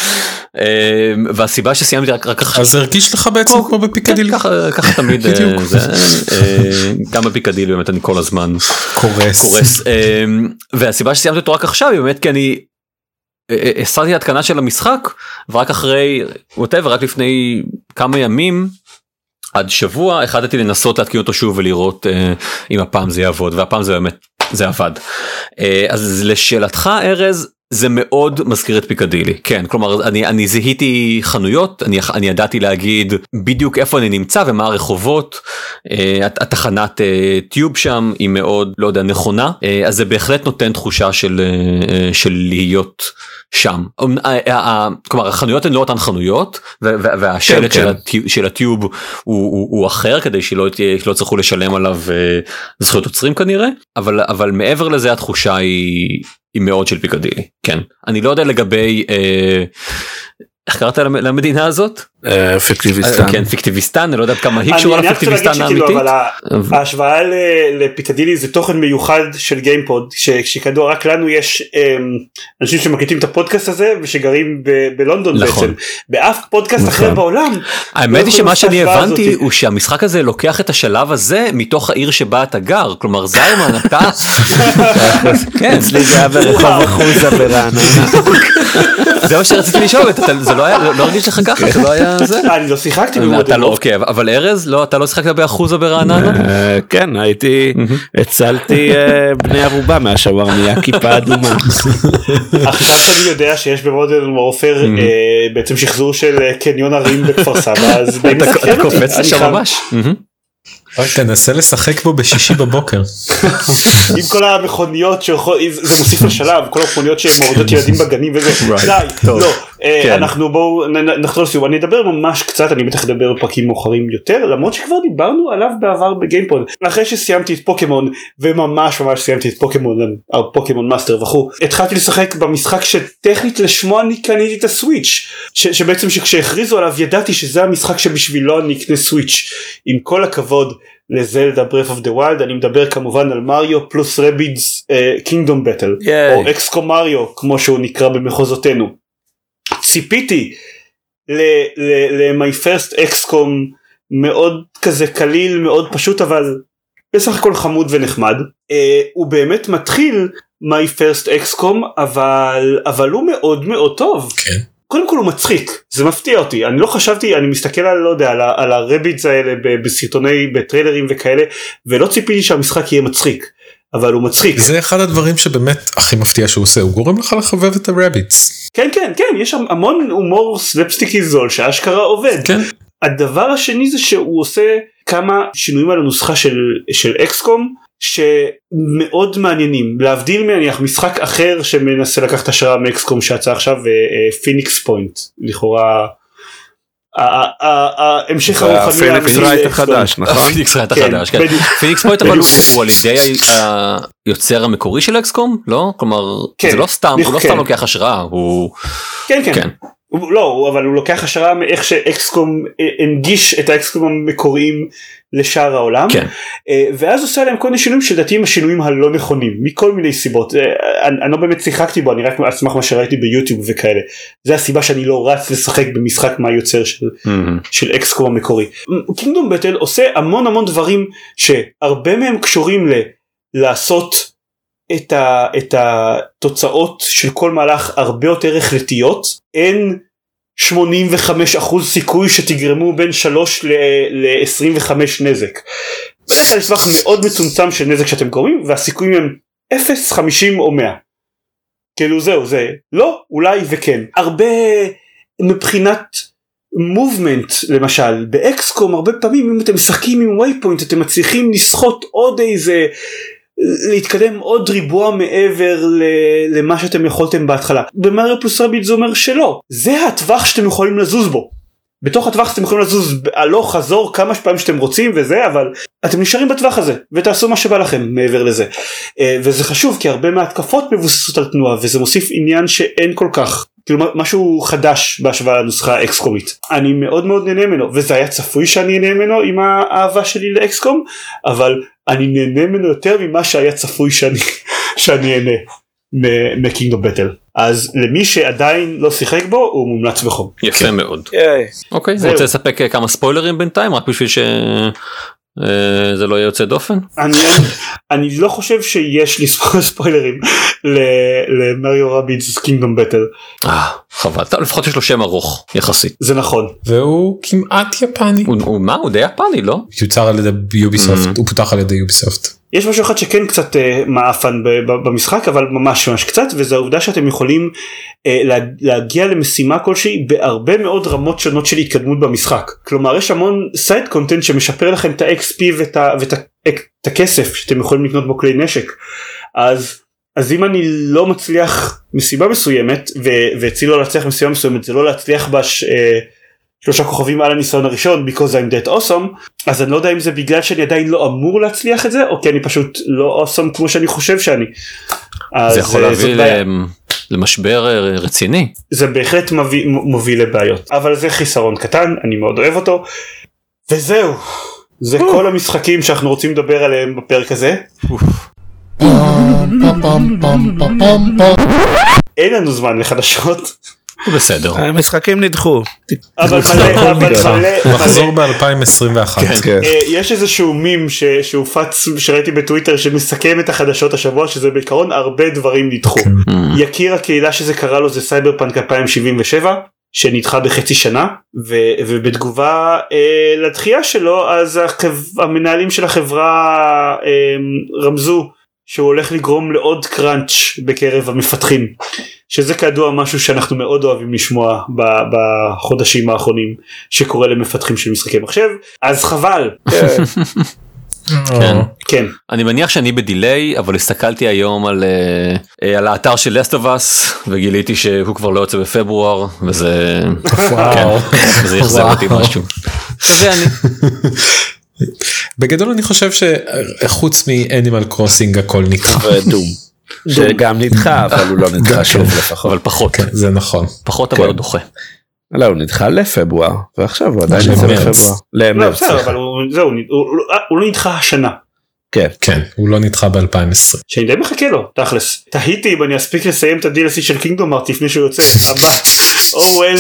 והסיבה שסיימתי רק, עכשיו. אז הרגיש לך בעצם כמו- בפיקדילי. כן, ככה, תמיד [laughs] גם בפיקדילי באמת אני כל הזמן קורס. והסיבה שסיימתי אותו רק עכשיו היא באמת כי אני הסרתי התקנה של המשחק ורק אחרי ווטאבר רק לפני כמה ימים עד שבוע החלטתי לנסות להתקין אותו שוב ולראות אה, אם הפעם זה יעבוד והפעם זה באמת זה עבד. אה, אז לשאלתך ארז זה מאוד מזכיר את פיקדילי. כן כלומר אני אני זיהיתי חנויות אני אני ידעתי להגיד בדיוק איפה אני נמצא ומה הרחובות. הת- התחנת אה, טיוב שם היא מאוד לא יודע נכונה. אה, אז זה בהחלט נותן תחושה של אה, של להיות שם. אמ, כלומר החנויות הן לא אותן חנויות והשלט כן, של כן. הטיוב- של הטיוב הוא, הוא, הוא אחר כדי שלא שלא יצטרכו לשלם עליו אה, זכויות יוצרים כנראה אבל אבל מעבר לזה התחושה היא היא מאוד של פיקדילי כן. אני לא יודע לגבי אה, איך קראת למ- למדינה הזאת פיקטיביסטן. אה, כן פיקטיביסטן אני לא יודע עד כמה היא קשורה לפיקטיביסטן האמיתית. ההשוואה ל- לפיקדילי זה תוכן מיוחד של גיימפוד שכידוע רק לנו יש אמ, אנשים שמקליטים את הפודקאסט הזה ושגרים בלונדון נכון. בעצם באף פודקאסט אחר נכון. בעולם. האמת לא היא יכול שמה שאני הבנתי. הוא שהמשחק הזה לוקח את השלב הזה מתוך העיר שבה אתה גר כלומר זיימן אתה [laughs] כן אצלי זה היה ברחוב אחוזה ברעננה. [laughs] זה מה שרציתי לשאול זה לא היה לא הרגיש לך ככה זה לא היה זה. אה, אני לא שיחקתי אתה לא במודל. אוקיי אבל ארז לא אתה לא שיחקת באחוזה ברעננה אה, כן הייתי הצלתי אה, בני ערובה מהשווארמיה כיפה אדומה. עכשיו שאני יודע שיש במודרן וורפר בעצם שחזור של קניון הרים בכפר סבא אז אתה. קופץ אני לשם ממש. רק תנסה לשחק בו בשישי בבוקר. עם כל המכוניות שיכול זה מוסיף לשלב כל המכוניות שמורידות ילדים בגנים וזה. [laughs] די. לא אה, כן. אנחנו בואו נחזור לסיום אני אדבר ממש קצת אני בטח אדבר בפרקים מאוחרים יותר למרות שכבר דיברנו עליו בעבר בגיימפוד אחרי שסיימתי את פוקימון וממש ממש סיימתי את פוקימון הפוקימון master וכו' התחלתי לשחק במשחק שטכנית לשמו אני קניתי את הסוויץ' ש, שבעצם שכשהכריזו עליו ידעתי שזה המשחק שבשבילו אני אקנה סוויץ' עם כל הכבוד לזלדה ברת' אוף דה ווילד אני מדבר כמובן על מריו פלוס רבידס קינגדום בטל. יאיי. או אקסקום מריו כמו שהוא נקרא במחוזותינו. ציפיתי ל-my first XCOM מאוד כזה קליל מאוד פשוט אבל בסך הכל חמוד ונחמד uh, הוא באמת מתחיל my first XCOM אבל אבל הוא מאוד מאוד טוב. כן. קודם כל הוא מצחיק זה מפתיע אותי אני לא חשבתי אני מסתכל על לא יודע על, על הרביטס האלה בסרטוני בטריילרים וכאלה ולא ציפיתי שהמשחק יהיה מצחיק אבל הוא מצחיק זה אחד הדברים שבאמת הכי מפתיע שהוא עושה הוא גורם לך לחבב את הרביטס. כן כן כן יש שם המון הומור סלפסטיקי זול שאשכרה עובד כן. הדבר השני זה שהוא עושה כמה שינויים על הנוסחה של של אקסקום שמאוד מעניינים להבדיל מנניח משחק אחר שמנסה לקחת השראה מאקסקום שיצא עכשיו פיניקס פוינט לכאורה ה- ה- ה- ההמשך הרוחני right. החדש נכון? [laughs] פיניקס רייט החדש, כן. בדיוק. פיניקס פוינט אבל הוא על ידי היוצר המקורי של אקסקום לא כלומר כן, זה לא סתם הוא לא כן. סתם לוקח השראה הוא כן כן כן לא אבל הוא לוקח השראה מאיך שאקסקום אה, הנגיש את האקסקום המקוריים לשאר העולם כן. אה, ואז עושה להם כל מיני שינויים שלדעתי הם השינויים הלא נכונים מכל מיני סיבות אה, אני, אני לא באמת שיחקתי בו אני רק על סמך מה שראיתי ביוטיוב וכאלה זה הסיבה שאני לא רץ לשחק במשחק מהיוצר של מהמם. של אקסקום המקורי. קינגדום בטל עושה המון המון דברים שהרבה מהם קשורים ל... לעשות את, ה... את התוצאות של כל מהלך הרבה יותר החלטיות. אין 85% סיכוי שתגרמו בין 3 ל-25 נזק. בדרך כלל טווח מאוד מצומצם של נזק שאתם גורמים והסיכויים הם 0, 50 או 100. כאילו זהו זה לא אולי וכן הרבה מבחינת מובמנט למשל באקסקום הרבה פעמים אם אתם משחקים עם וייפוינט אתם מצליחים לסחוט עוד איזה להתקדם עוד ריבוע מעבר ל- למה שאתם יכולתם בהתחלה. במריו פלוס רביט זה אומר שלא. זה הטווח שאתם יכולים לזוז בו. בתוך הטווח שאתם יכולים לזוז הלוך חזור כמה פעמים שאתם רוצים וזה אבל אתם נשארים בטווח הזה ותעשו מה שבא לכם מעבר לזה. אה, וזה חשוב כי הרבה מההתקפות מבוססות על תנועה וזה מוסיף עניין שאין כל כך כאילו משהו חדש בהשוואה לנוסחה האקסקומית אני מאוד מאוד נהנה ממנו וזה היה צפוי שאני נהנה ממנו עם האהבה שלי לאקסקום אבל אני נהנה ממנו יותר ממה שהיה צפוי שאני [laughs] שאני אהנה מקינגדום בטל אז למי שעדיין לא שיחק בו הוא מומלץ בחום. יפה מאוד. אוקיי, זהו. רוצה לספק אה, כמה ספוילרים בינתיים רק בשביל שזה לא יהיה יוצא דופן? אני, אני לא חושב שיש לי ספו- [laughs] ספוילרים למריו רביץ קינגדום בטל אה, חבל, טוב, לפחות יש לו שם ארוך יחסית. זה נכון והוא כמעט יפני. הוא- הוא מה? הוא די יפני לא? יוצר על ידי יוביסופט, הוא פותח על ידי יוביסופט. יש משהו אחד שכן קצת אה, מעפן ב- ב- במשחק אבל ממש ממש קצת וזה העובדה שאתם יכולים אה, לה, להגיע למשימה כלשהי בהרבה מאוד רמות שונות של התקדמות במשחק כלומר יש המון סייד קונטנט שמשפר לכם את ה-XP ואת, הכסף שאתם יכולים לקנות בו כלי נשק אז אז אם אני לא מצליח מסיבה מסוימת ו- ואצלי לא להצליח מסיבה מסוימת זה לא להצליח בש... אה, שלושה כוכבים על הניסיון הראשון because I'm that awesome אז אני לא יודע אם זה בגלל שאני עדיין לא אמור להצליח את זה או כי אני פשוט לא awesome כמו שאני חושב שאני. זה יכול אה, להביא למשבר אה, רציני. זה בהחלט מביא, מוביל לבעיות. אבל זה חיסרון קטן אני מאוד אוהב אותו. וזהו. זה כל המשחקים שאנחנו רוצים לדבר עליהם בפרק הזה אין לנו זמן לחדשות בסדר. המשחקים נדחו. אבל מלא אבל מלא נחזור מלא ב-2021. כן. אה, יש איזשהו מים ש- שהופץ שראיתי בטוויטר שמסכם את החדשות השבוע שזה בעיקרון הרבה דברים נדחו. Mm. יקיר הקהילה שזה קרה לו זה סייבר פאנק 2077 שנדחה בחצי שנה ו- ובתגובה אה, לדחייה שלו אז החב- המנהלים של החברה אה, רמזו שהוא הולך לגרום לעוד קראנץ' בקרב המפתחים שזה כידוע משהו שאנחנו מאוד אוהבים לשמוע בחודשים האחרונים שקורה למפתחים של משחקי מחשב אז חבל כן. כן אני מניח שאני בדיליי אבל הסתכלתי היום על אה, על האתר של לסט אוף אס וגיליתי שהוא כבר לא יוצא בפברואר וזה וואו. זה אכזב אותי משהו. זה אני. בגדול אני חושב שחוץ מאנימל קרוסינג הכל נדחה. [laughs] ודום. שגם נדחה אבל הוא לא [laughs] נדחה שוב לפחות. אבל פחות כן, זה נכון. פחות אבל כן. לא דוחה. לא הוא נדחה לפברואר ועכשיו הוא עדיין למרץ. בפברואר. לא, למרץ. בסדר סליחה. אבל הוא, זהו הוא, הוא, הוא לא נדחה השנה כן. כן, הוא לא נדחה ב-2020. שאני די מחכה לו תכלס תהיתי אם אני אספיק לסיים את ה-DLC של קינגדום ארט לפני שהוא יוצא [laughs] אבל או וול אה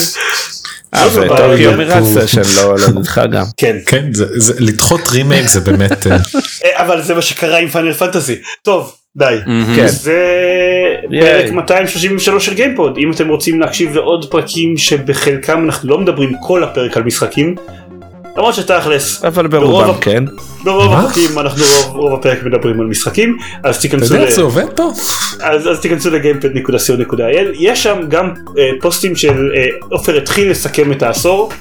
וטוקיו הבעיה. מירצה [laughs] שלא לא נדחה גם. כן כן, זה- זה- לדחות רימייק זה באמת... אה, אה, אבל זה מה שקרה עם פאנל פנטזי טוב די כן. זה ייי. פרק 233 של גיימפוד אם אתם רוצים להקשיב לעוד פרקים שבחלקם אנחנו לא מדברים כל הפרק על משחקים למרות שתכלס אבל ברוב ברובם כן. ברוב? החוקים אנחנו רוב, רוב הפרק מדברים על משחקים אז אתה תיכנסו יודע ל- זה עובד פה? אז, אז תיכנסו לגיימפד.co.il יש שם גם אה, פוסטים של אה, עופר התחיל לסכם את העשור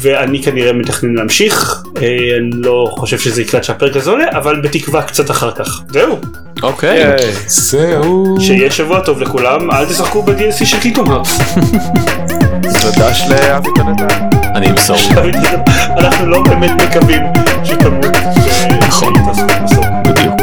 ואני כנראה מתכנן להמשיך אה, אני לא חושב שזה יקרה עד שהפרק הזה עולה אבל בתקווה קצת אחר כך זהו אוקיי. זהו. שיהיה שבוע טוב לכולם אל תשחקו ב-DLC של הארטס [laughs] תודה לאבי תנתן. אני אמסור. אנחנו לא באמת מקווים שתמות נכון. בדיוק